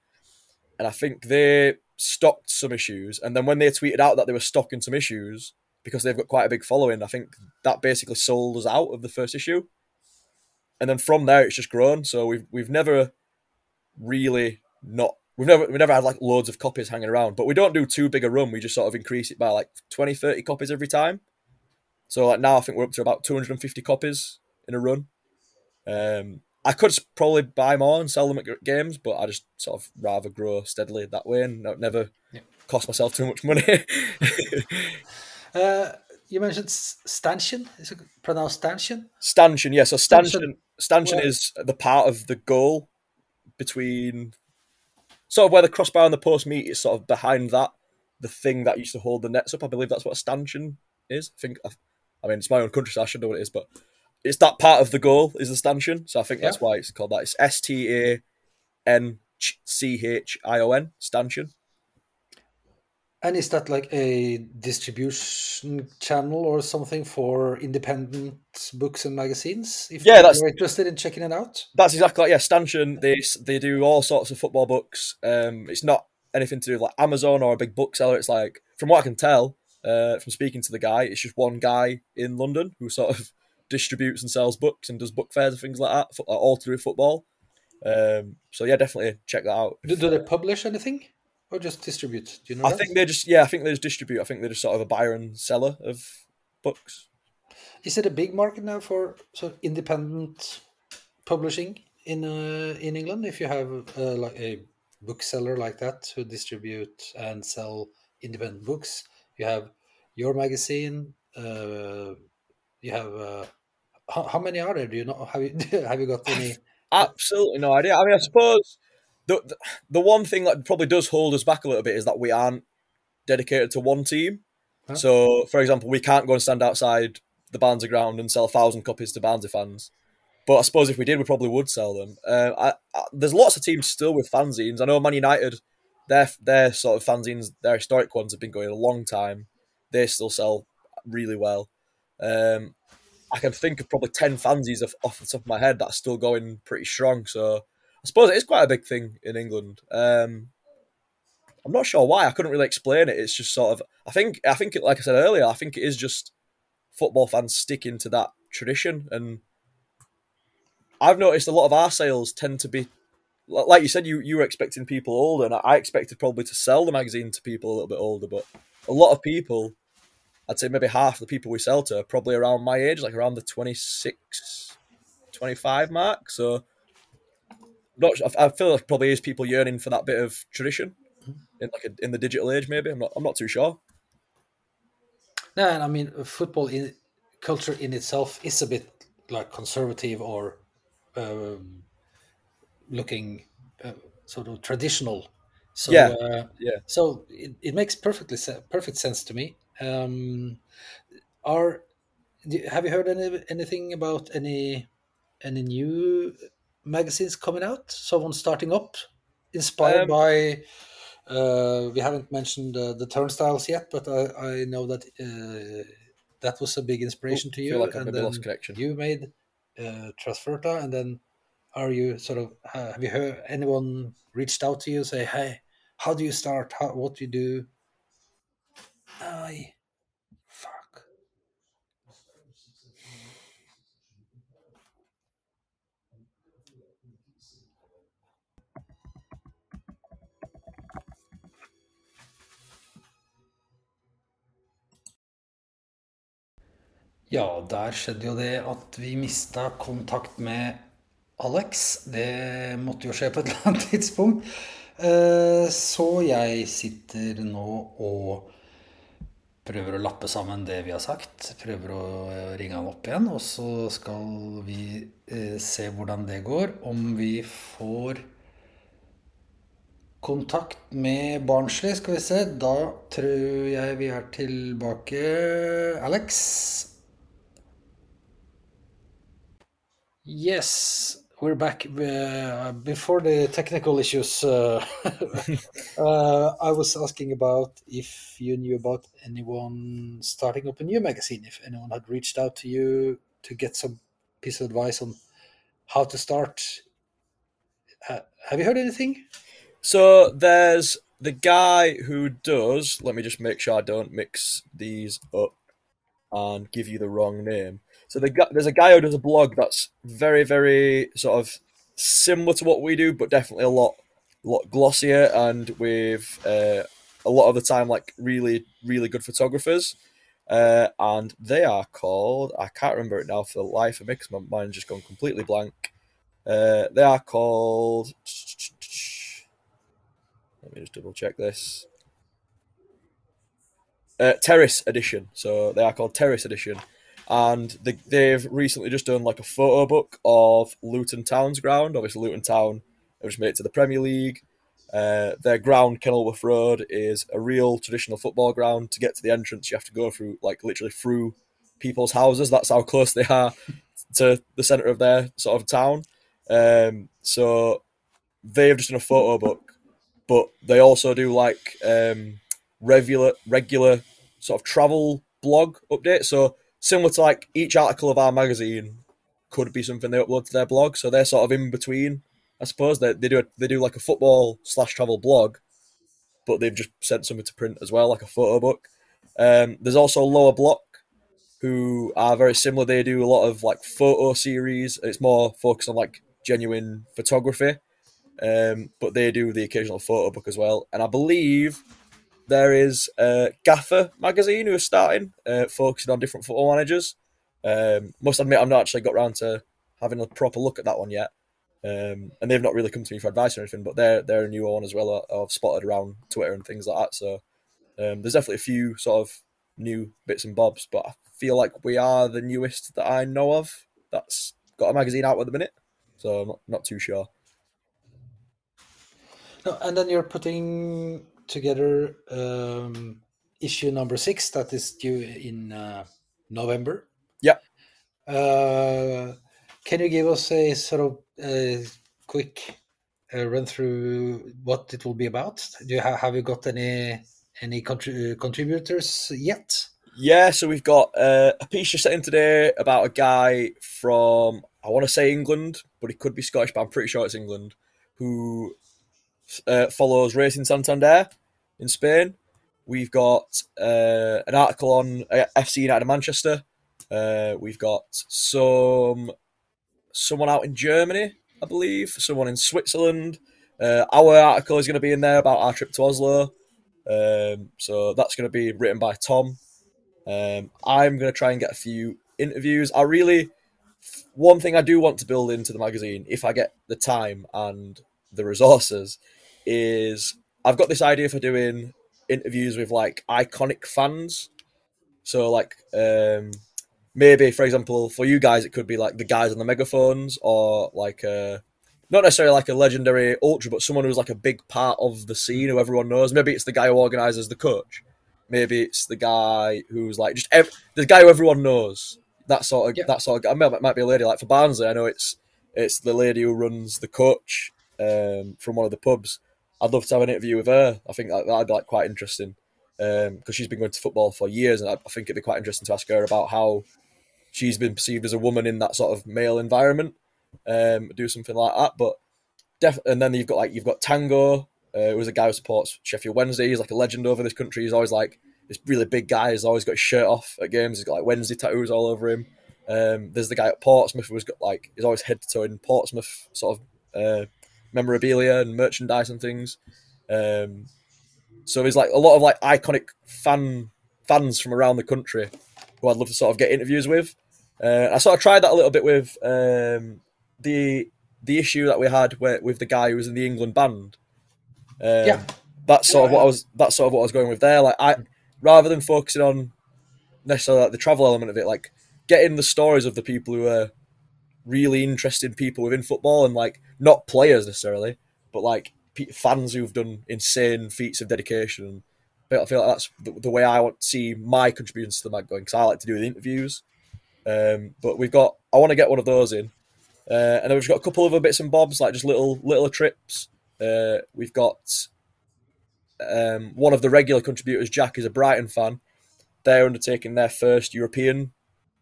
and I think they stocked some issues, and then when they tweeted out that they were stocking some issues because they've got quite a big following, I think that basically sold us out of the first issue and then from there it's just grown. So we've we've never really not we've never we've never had like loads of copies hanging around, but we don't do too big a run. We just sort of increase it by like 20, 30 copies every time. So like now I think we're up to about 250 copies in a run. Um, I could probably buy more and sell them at games, but I just sort of rather grow steadily that way and never cost myself too much money. Uh, you mentioned S- stanchion. Is it pronounced stanchion? Stanchion, yeah. So Stanchion. stanchion, stanchion Well- is the part of the goal between sort of where the crossbar and the post meet is sort of behind that, the thing that used to hold the nets up. I believe that's what a stanchion is. I think. I mean, it's my own country, so I should know what it is, but it's that part of the goal is the stanchion. So I think that's Yeah. why it's called that. It's S T A N C H I O N stanchion. And is that like a distribution channel or something for independent books and magazines? If Yeah, that's- interested in checking it out. That's exactly like yeah, stanchion. They they do all sorts of football books. Um, it's not anything to do with like Amazon or a big bookseller. It's like from what I can tell, uh, from speaking to the guy, it's just one guy in London who sort of distributes and sells books and does book fairs and things like that, all to do with football. Um, so yeah, definitely check that out. Do, do they publish anything or just distribute? Do you know I that? think they're just yeah, I think they just distribute. I think they're just sort of a buyer and seller of books. Is it a big market now for sort of independent publishing in uh, in England? If you have uh, like a bookseller like that who distribute and sell independent books, you have your magazine. Uh, you have uh, how, how many are there? Do you know? Have you have you got any? Absolutely no idea. I mean, I suppose the, the the one thing that probably does hold us back a little bit is that we aren't dedicated to one team. Huh? So, for example, we can't go and stand outside the Barnsley ground and sell a thousand copies to Barnsley fans. But I suppose if we did, we probably would sell them. Uh, I, I, there's lots of teams still with fanzines. I know Man United, their their sort of fanzines, their historic ones have been going a long time. They still sell really well. Um, I can think of probably 10 fanzines off, off the top of my head that are still going pretty strong. So I suppose it is quite a big thing in England. Um, I'm not sure why. I couldn't really explain it. It's just sort of, I think, I think, it, like I said earlier, I think it is just football fans sticking to that tradition. And I've noticed a lot of our sales tend to be, like you said, you, you were expecting people older, and I expected probably to sell the magazine to people a little bit older, but a lot of people I'd say maybe half the people we sell to are probably around my age, like around the 26, 25 mark. So, not. I feel like probably is people yearning for that bit of tradition in like a, in the digital age. Maybe I'm not. I'm not too sure. No, and I mean football in culture in itself is a bit like conservative or um, looking uh, sort of traditional. So Yeah, uh, yeah. So it, it makes perfectly perfect sense to me. Um, are have you heard any anything about any any new magazines coming out? Someone starting up, inspired Um, by. Uh, we haven't mentioned uh, the turnstiles yet, but I, I know that uh, that was a big inspiration to you. feel like I've and lost then connection. You made uh, Trasferta, and then are you sort of uh, have you heard anyone reached out to you say, "Hey, how do you start? How what do you do?" I Ja, der skjedde jo det at vi mista kontakt med Alex. Det måtte jo skje på et eller annet tidspunkt. Eh, Så jeg sitter nå og prøver å lappe sammen det vi har sagt. Prøver å eh, ringe han opp igjen, og så skal vi eh, se hvordan det går. Om vi får kontakt med Barnsley, skal vi se. Da tror jeg vi er tilbake. Alex? Yes, we're back. Uh, before the technical issues, uh, uh, I was asking about if you knew about anyone starting up a new magazine, if anyone had reached out to you to get some piece of advice on how to start. Have you heard anything? So there's the guy who does. Let me just make sure I don't mix these up and give you the wrong name. So the, there's a guy who does a blog that's very, very sort of similar to what we do, but definitely a lot, lot glossier and with uh, a lot of the time like really, really good photographers. Uh, and they are called. I can't remember it now for the life of me because my mind's just gone completely blank. Uh, they are called. Let me just double check this. Uh, Terrace Edition. So they are called Terrace Edition. And they, they've recently just done like a photo book of Luton Town's ground. Obviously, Luton Town have just made it to the Premier League. Uh, their ground, Kenilworth Road, is a real traditional football ground. To get to the entrance, you have to go through, like, literally through people's houses. That's how close they are to the centre of their sort of town. Um, so they have just done a photo book, but they also do like um, regular, regular sort of travel blog update. So similar to like each article of our magazine could be something they upload to their blog. So they're sort of in between, I suppose. They, they do a, they do like a football slash travel blog, but they've just sent something to print as well, like a photo book. Um, there's also Lower Block, who are very similar. They do a lot of like photo series. It's more focused on like genuine photography, um, but they do the occasional photo book as well. And I believe there is uh, Gaffer magazine who is starting, uh, focusing on different football managers. Um, must admit, I've not actually got around to having a proper look at that one yet. Um, and they've not really come to me for advice or anything, but they're they're a new one as well. uh, I've spotted around Twitter and things like that. So um, there's definitely a few sort of new bits and bobs, but I feel like we are the newest that I know of that's got a magazine out at the minute. So I'm not, not too sure. No, and then you're putting together um, issue number six that is due in uh, November. Yeah. Uh, can you give us a sort of uh, quick uh, run through what it will be about? Do you ha- have you got any any contri- contributors yet? Yeah, so we've got uh, a piece just in today about a guy from I want to say England, but he could be Scottish, but I'm pretty sure it's England, who uh, follows Racing Santander in Spain. We've got uh, an article on uh, FC United of Manchester. Uh, we've got some someone out in Germany, I believe, someone in Switzerland. Uh, our article is going to be in there about our trip to Oslo. Um, so that's going to be written by Tom. Um, I'm going to try and get a few interviews. I really, one thing I do want to build into the magazine, if I get the time and the resources, is I've got this idea for doing interviews with like iconic fans. So like um, maybe for example for you guys it could be like the guys on the megaphones or like uh not necessarily like a legendary ultra, but someone who's like a big part of the scene who everyone knows. Maybe it's the guy who organizes the coach. Maybe it's the guy who's like just ev- the guy who everyone knows. That sort of Yep. that sort of. I mean, it might be a lady like for Barnsley. I know it's it's the lady who runs the coach um, from one of the pubs. I'd love to have an interview with her. I think that, that'd be like quite interesting because she's been going to football for years, and I, I think it'd be quite interesting to ask her about how she's been perceived as a woman in that sort of male environment. Um, do something like that, but def- and then you've got like you've got Tango, uh, who's a guy who supports Sheffield Wednesday. He's like a legend over this country. He's always like this really big guy. He's always got his shirt off at games. He's got like Wednesday tattoos all over him. Um, there's the guy at Portsmouth who's got like he's always head to toe in Portsmouth sort of uh, memorabilia and merchandise and things. Um, so there's like a lot of like iconic fan fans from around the country who I'd love to sort of get interviews with. Uh, I sort of tried that a little bit with um, the the issue that we had where, with the guy who was in the England band. Um, Yeah. that's sort of what I was. That's sort of what I was going with there. Like I, rather than focusing on necessarily like the travel element of it, like getting the stories of the people who are really interesting people within football and like not players necessarily, but like fans who've done insane feats of dedication. I feel like that's the, the way I want to see my contributions to the mag going because I like to do the interviews. Um, but we've got, I want to get one of those in, uh, and then we've got a couple of other bits and bobs like just little little trips. Uh, we've got um, one of the regular contributors, Jack, is a Brighton fan. They're undertaking their first European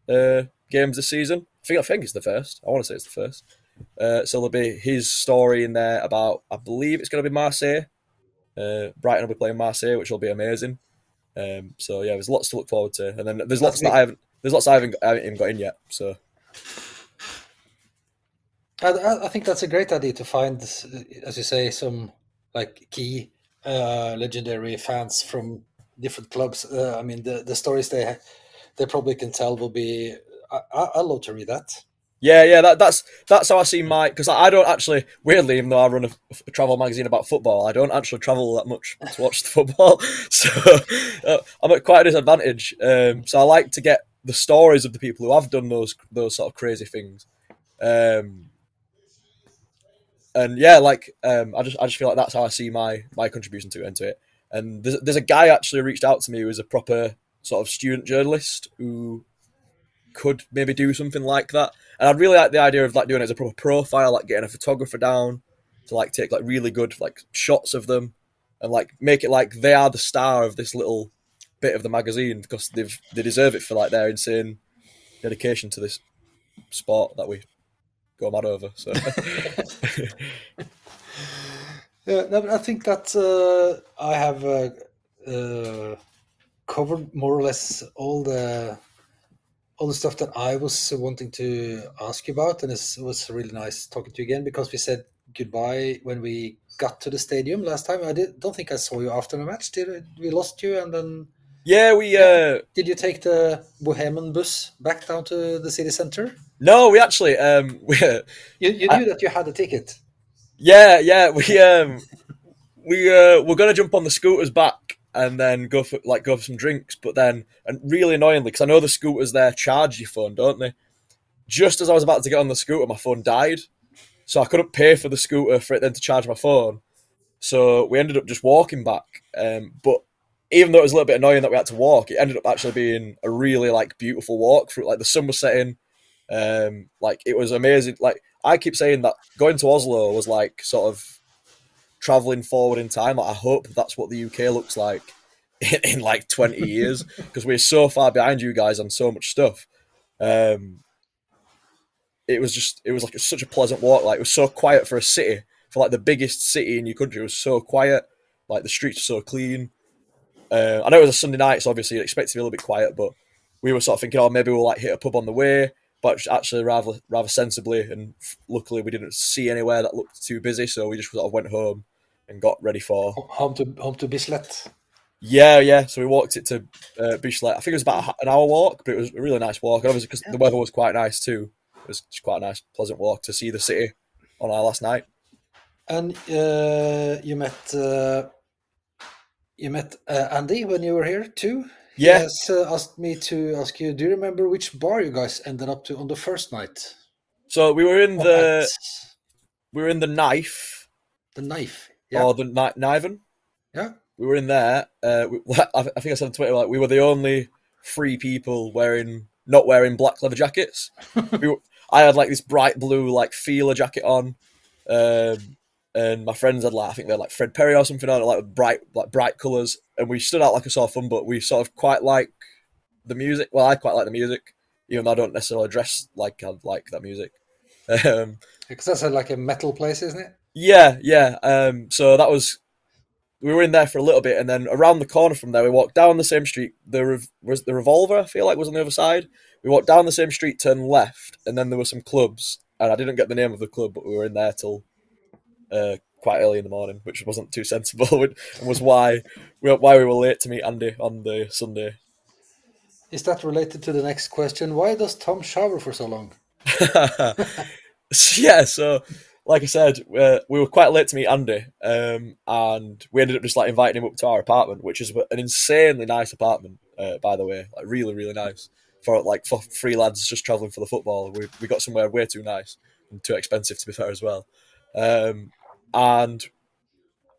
uh, games this season. I think I think it's the first. I want to say it's the first. Uh, so there'll be his story in there about I believe it's going to be Marseille. Uh, Brighton will be playing Marseille, which will be amazing. Um, so yeah, there's lots to look forward to, and then there's lots that I haven't there's lots I haven't, I haven't even got in yet. So I, I- I think that's a great idea to find, as you say, some like key uh, legendary fans from different clubs. Uh, I mean, the, the stories they they probably can tell will be. I, I, I love to read that. Yeah, yeah, that, that's that's how I see my because I, I don't actually weirdly, even though I run a, a travel magazine about football, I don't actually travel that much to watch the football, so uh, I'm at quite a disadvantage. Um, so I like to get the stories of the people who have done those those sort of crazy things, um, and yeah, like um, I just I just feel like that's how I see my my contribution to into it. And there's there's a guy actually reached out to me who is a proper sort of student journalist who could maybe do something like that. And I'd really like the idea of like doing it as a proper profile, like getting a photographer down to like take like really good like shots of them and like make it like they are the star of this little bit of the magazine because they've they deserve it for like their insane dedication to this sport that we go mad over. So Yeah, no, I think that uh, I have uh, uh, covered more or less all the all the stuff that I was wanting to ask you about, and it was really nice talking to you again because we said goodbye when we got to the stadium last time. I did, don't think I saw you after the match. Did we lost you and then? yeah, we uh, Did you take the Bohemian bus back down to the city center? no, we actually um, we You, you knew that you had a ticket. Yeah, yeah, we um we uh we're gonna jump on the scooters back and then go for like go for some drinks, but then and really annoyingly because I know the scooters there charge your phone, don't they? Just as I was about to get on the scooter, my phone died, so I couldn't pay for the scooter for it then to charge my phone. So we ended up just walking back. Um, but even though it was a little bit annoying that we had to walk, it ended up actually being a really like beautiful walk through. Like the sun was setting, um, like it was amazing. Like I keep saying that going to Oslo was like sort of traveling forward in time. Like, I hope that's what the UK looks like in, in like 20 years because we're so far behind you guys on so much stuff. Um, it was just, it was like such a pleasant walk. Like it was so quiet for a city, for like the biggest city in your country. It was so quiet. Like the streets were so clean. Uh, I know it was a Sunday night, so obviously you expect to be a little bit quiet, but we were sort of thinking, oh, maybe we'll like hit a pub on the way but actually rather rather sensibly. And luckily, we didn't see anywhere that looked too busy, so we just sort of went home and got ready for. Home to home to Bislett. Yeah, yeah. So we walked it to uh, Bislett. I think it was about an hour walk, but it was a really nice walk. And obviously, because the weather was quite nice too, it was just quite a nice, pleasant walk to see the city on our last night. And uh, you met uh, you met uh, Andy when you were here too. Yeah. He uh, asked me to ask you. Do you remember which bar you guys ended up to on the first night? So we were in the at we were in the knife the knife. Yeah. or the Ni- Niven. yeah. we were in there. Uh, we, I I think I said on Twitter like we were the only three people wearing not wearing black leather jackets. we were, I had like this bright blue like Fila jacket on, um, and my friends had like I think they're like Fred Perry or something on, like bright like bright colours, and we stood out like a sore thumb. But we sort of quite like the music. Well, I quite like the music, even though I don't necessarily dress like I like that music. Um, Because that's a, like a metal place, isn't it? yeah, yeah. Um, so that was we were in there for a little bit, and then around the corner from there, we walked down the same street. The rev- was the revolver. I feel like was on the other side. We walked down the same street, turned left, and then there were some clubs, and I didn't get the name of the club, but we were in there till uh, quite early in the morning, which wasn't too sensible, and was why we why we were late to meet Andy on the Sunday. Is that related to the next question? Why does Tom shower for so long? Yeah, so like I said, uh, we were quite late to meet Andy, um, and we ended up just like inviting him up to our apartment, which is an insanely nice apartment, uh, by the way, like really, really nice for like for three lads just traveling for the football. We we got somewhere way too nice and too expensive to be fair as well, um, and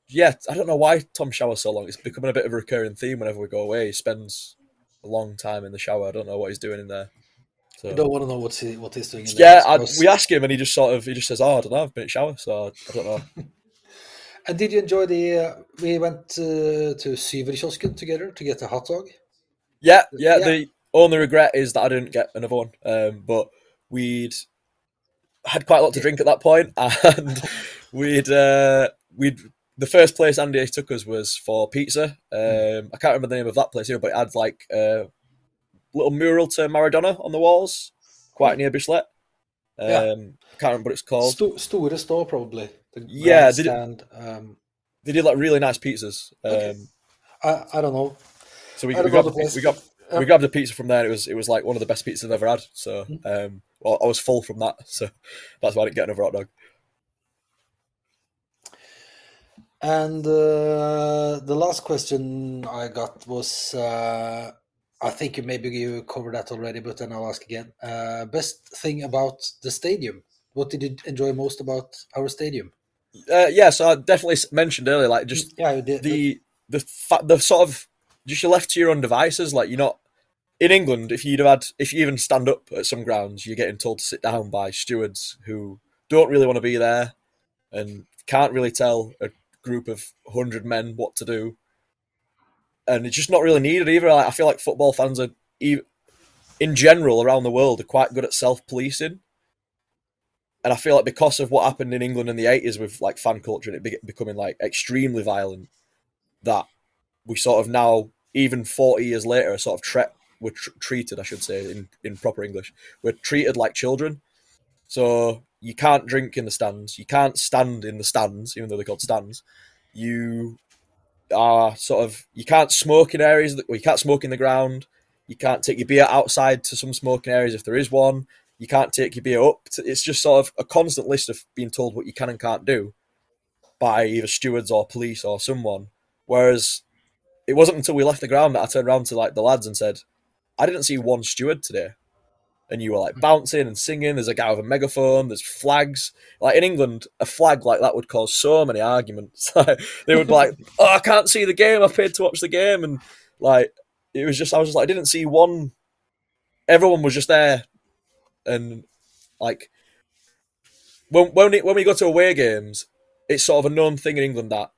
yeah, I don't know why Tom showers so long. It's becoming a bit of a recurring theme whenever we go away. He spends a long time in the shower. I don't know what he's doing in there. So. I don't want to know what's he, what he's doing. In Yeah, there, I, we ask him and he just sort of he just says, "Oh, I don't know, I've been in the shower, so I don't know." And did you enjoy the? Uh, we went uh, to Syverkiosken together to get a hot dog. yeah, yeah, Yeah. The only regret is that I didn't get another one. Um, but we'd had quite a lot to drink at that point, and we'd uh, we'd the first place Andy took us was for pizza. Um, I can't remember the name of that place here, but it had like a little mural to Maradona on the walls, quite near Bislett. Um, Yeah. Can't remember what it's called. Sto- Store Store, probably. The Yeah, did it- um, They did like really nice pizzas. Um, Okay. I, I don't know. So we, we don't got the we got we grabbed a pizza from there. It was it was like one of the best pizzas I've ever had. So Mm. um, well, I was full from that. So that's why I didn't get another hot dog. And uh, the last question I got was, uh, I think you maybe you covered that already, but then I'll ask again. Uh, best thing about the stadium? What did you enjoy most about our stadium? Uh, yeah, so I definitely mentioned earlier, like just yeah, the, the, the the fa- the sort of just you're left to your own devices. Like you're not in England. If you'd have had, if you even stand up at some grounds, you're getting told to sit down by stewards who don't really want to be there and can't really tell a group of hundred men what to do. And it's just not really needed either. I feel like football fans are, in general, around the world, are quite good at self policing. And I feel like because of what happened in England in the eighties with like fan culture and it becoming like extremely violent, that we sort of now, even forty years later, are sort of tre- we're tr- treated, I should say, in in proper English, we're treated like children. So you can't drink in the stands, you can't stand in the stands, even though they're called stands. You are sort of you can't smoke in areas that well, you can't smoke in the ground. You can't take your beer outside to some smoking areas if there is one. You can't take your beer up. To, it's just sort of a constant list of being told what you can and can't do by either stewards or police or someone. Whereas it wasn't until we left the ground that I turned around to like the lads and said, "I didn't see one steward today." And you were like hmm. bouncing and singing. There's a guy with a megaphone. There's flags. Like in England, a flag like that would cause so many arguments. they would be like, "Oh, I can't see the game. I paid to watch the game," and like it was just I was just like I didn't see one. Everyone was just there, and like when when it, when we go to away games, it's sort of a known thing in England that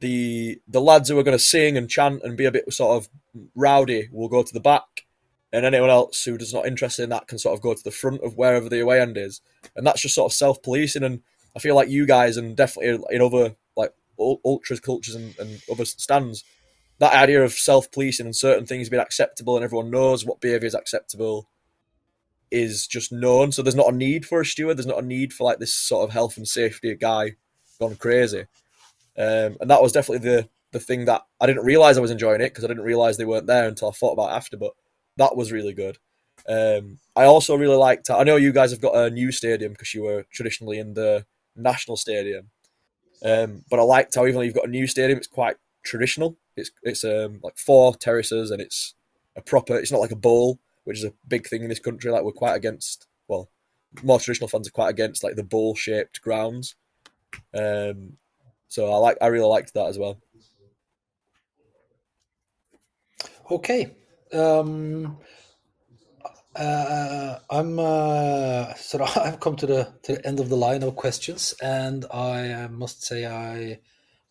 the the lads who are going to sing and chant and be a bit sort of rowdy will go to the back, and anyone else who is not interested in that can sort of go to the front of wherever the away end is, and that's just sort of self policing. And I feel like you guys and definitely in other like ultras cultures and, and other stands, that idea of self policing and certain things being acceptable and everyone knows what behaviour is acceptable is just known. So there's not a need for a steward. There's not a need for like this sort of health and safety guy gone crazy. Um, and that was definitely the the thing that I didn't realize I was enjoying it because I didn't realize they weren't there until I thought about it after. But that was really good. Um, I also really liked. I know you guys have got a new stadium because you were traditionally in the national stadium. Um, but I liked how even though you've got a new stadium, it's quite traditional. It's it's um, like four terraces and it's a proper. It's not like a bowl, which is a big thing in this country. Like we're quite against. Well, more traditional fans are quite against like the bowl shaped grounds. Um, so I like. I really liked that as well. Okay. Um, uh, I'm uh, sort of I've come to the to the end of the line of questions, and I uh, must say I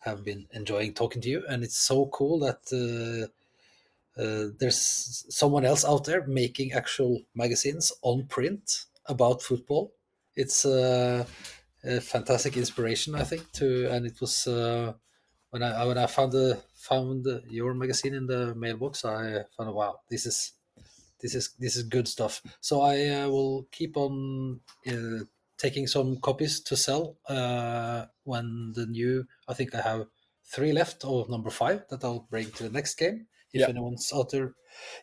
have been enjoying talking to you, and it's so cool that uh, uh, there's someone else out there making actual magazines on print about football. It's uh, a fantastic inspiration, I think. To and it was uh, when I when I found the found your magazine in the mailbox, I found wow, this is this is this is good stuff. So I uh, will keep on uh, taking some copies to sell uh, when the new. I think I have three left of number five that I'll bring to the next game if Yeah. anyone's out there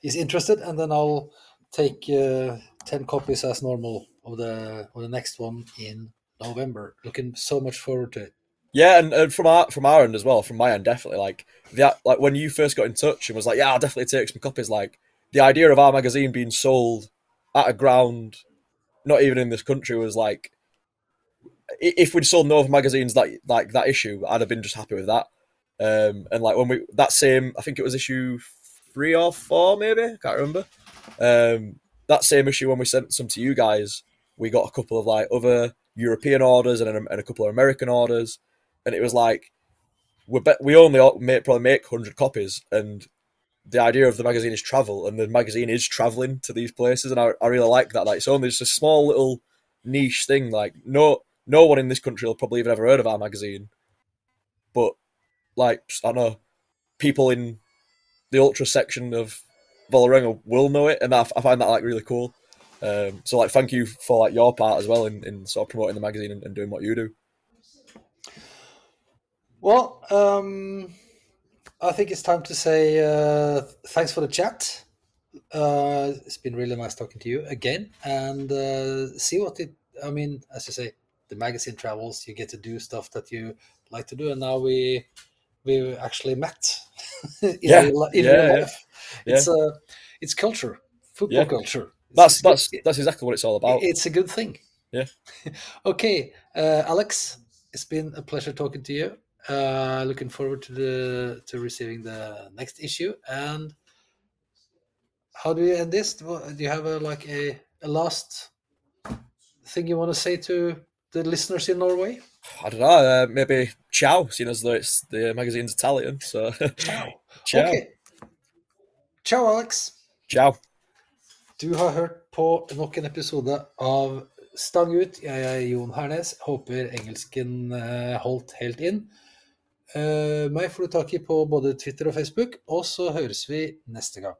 is interested, and then I'll take uh, ten copies as normal of the of the next one in November. Looking so much forward to it. Yeah, and, and from our from our end as well, from my end, definitely. Like the like when you first got in touch and was like, "Yeah, I'll definitely take some copies." Like the idea of our magazine being sold at a ground, not even in this country, was like, if we'd sold no magazines like like that issue, I'd have been just happy with that. Um, and like when we that same, I think it was issue three or four, maybe I can't remember. Um, that same issue when we sent some to you guys, we got a couple of like other European orders and and a couple of American orders, and it was like we bet we only make, probably make hundred copies, and the idea of the magazine is travel, and the magazine is traveling to these places, and I, I really like that. Like it's only just a small little niche thing. Like no no one in this country will probably even ever heard of our magazine, but like I don't know people in the ultra section of Vålerenga will know it, and I, I find that like really cool. Um, so like, thank you for like your part as well in, in sort of promoting the magazine and, and doing what you do. Well, um, I think it's time to say uh, thanks for the chat. Uh, it's been really nice talking to you again, and uh, see what it. I mean, as you say, the magazine travels. You get to do stuff that you like to do, and now we we actually met in Yeah, real, in yeah, yeah. It's uh, it's culture, football Yeah. culture. That's it's- that's it- that's exactly what it's all about. it's a good thing. Yeah. okay, uh, Alex, it's been a pleasure talking to you. Uh, looking forward to the to receiving the next issue. And how do you end this? Do you have a like a, a last thing you want to say to the listeners in Norway? I don't know. Uh, maybe ciao, seeing as though it's the magazine's Italian. So Ciao. ciao. Ok. Ciao, Alex. Ciao. Du har hørt på nok en episode av Stang ut. Jeg er Jon Hernes. Håper engelsken eh, holdt helt inn. Eh, meg får du tak i på både Twitter og Facebook, og så høres vi neste gang.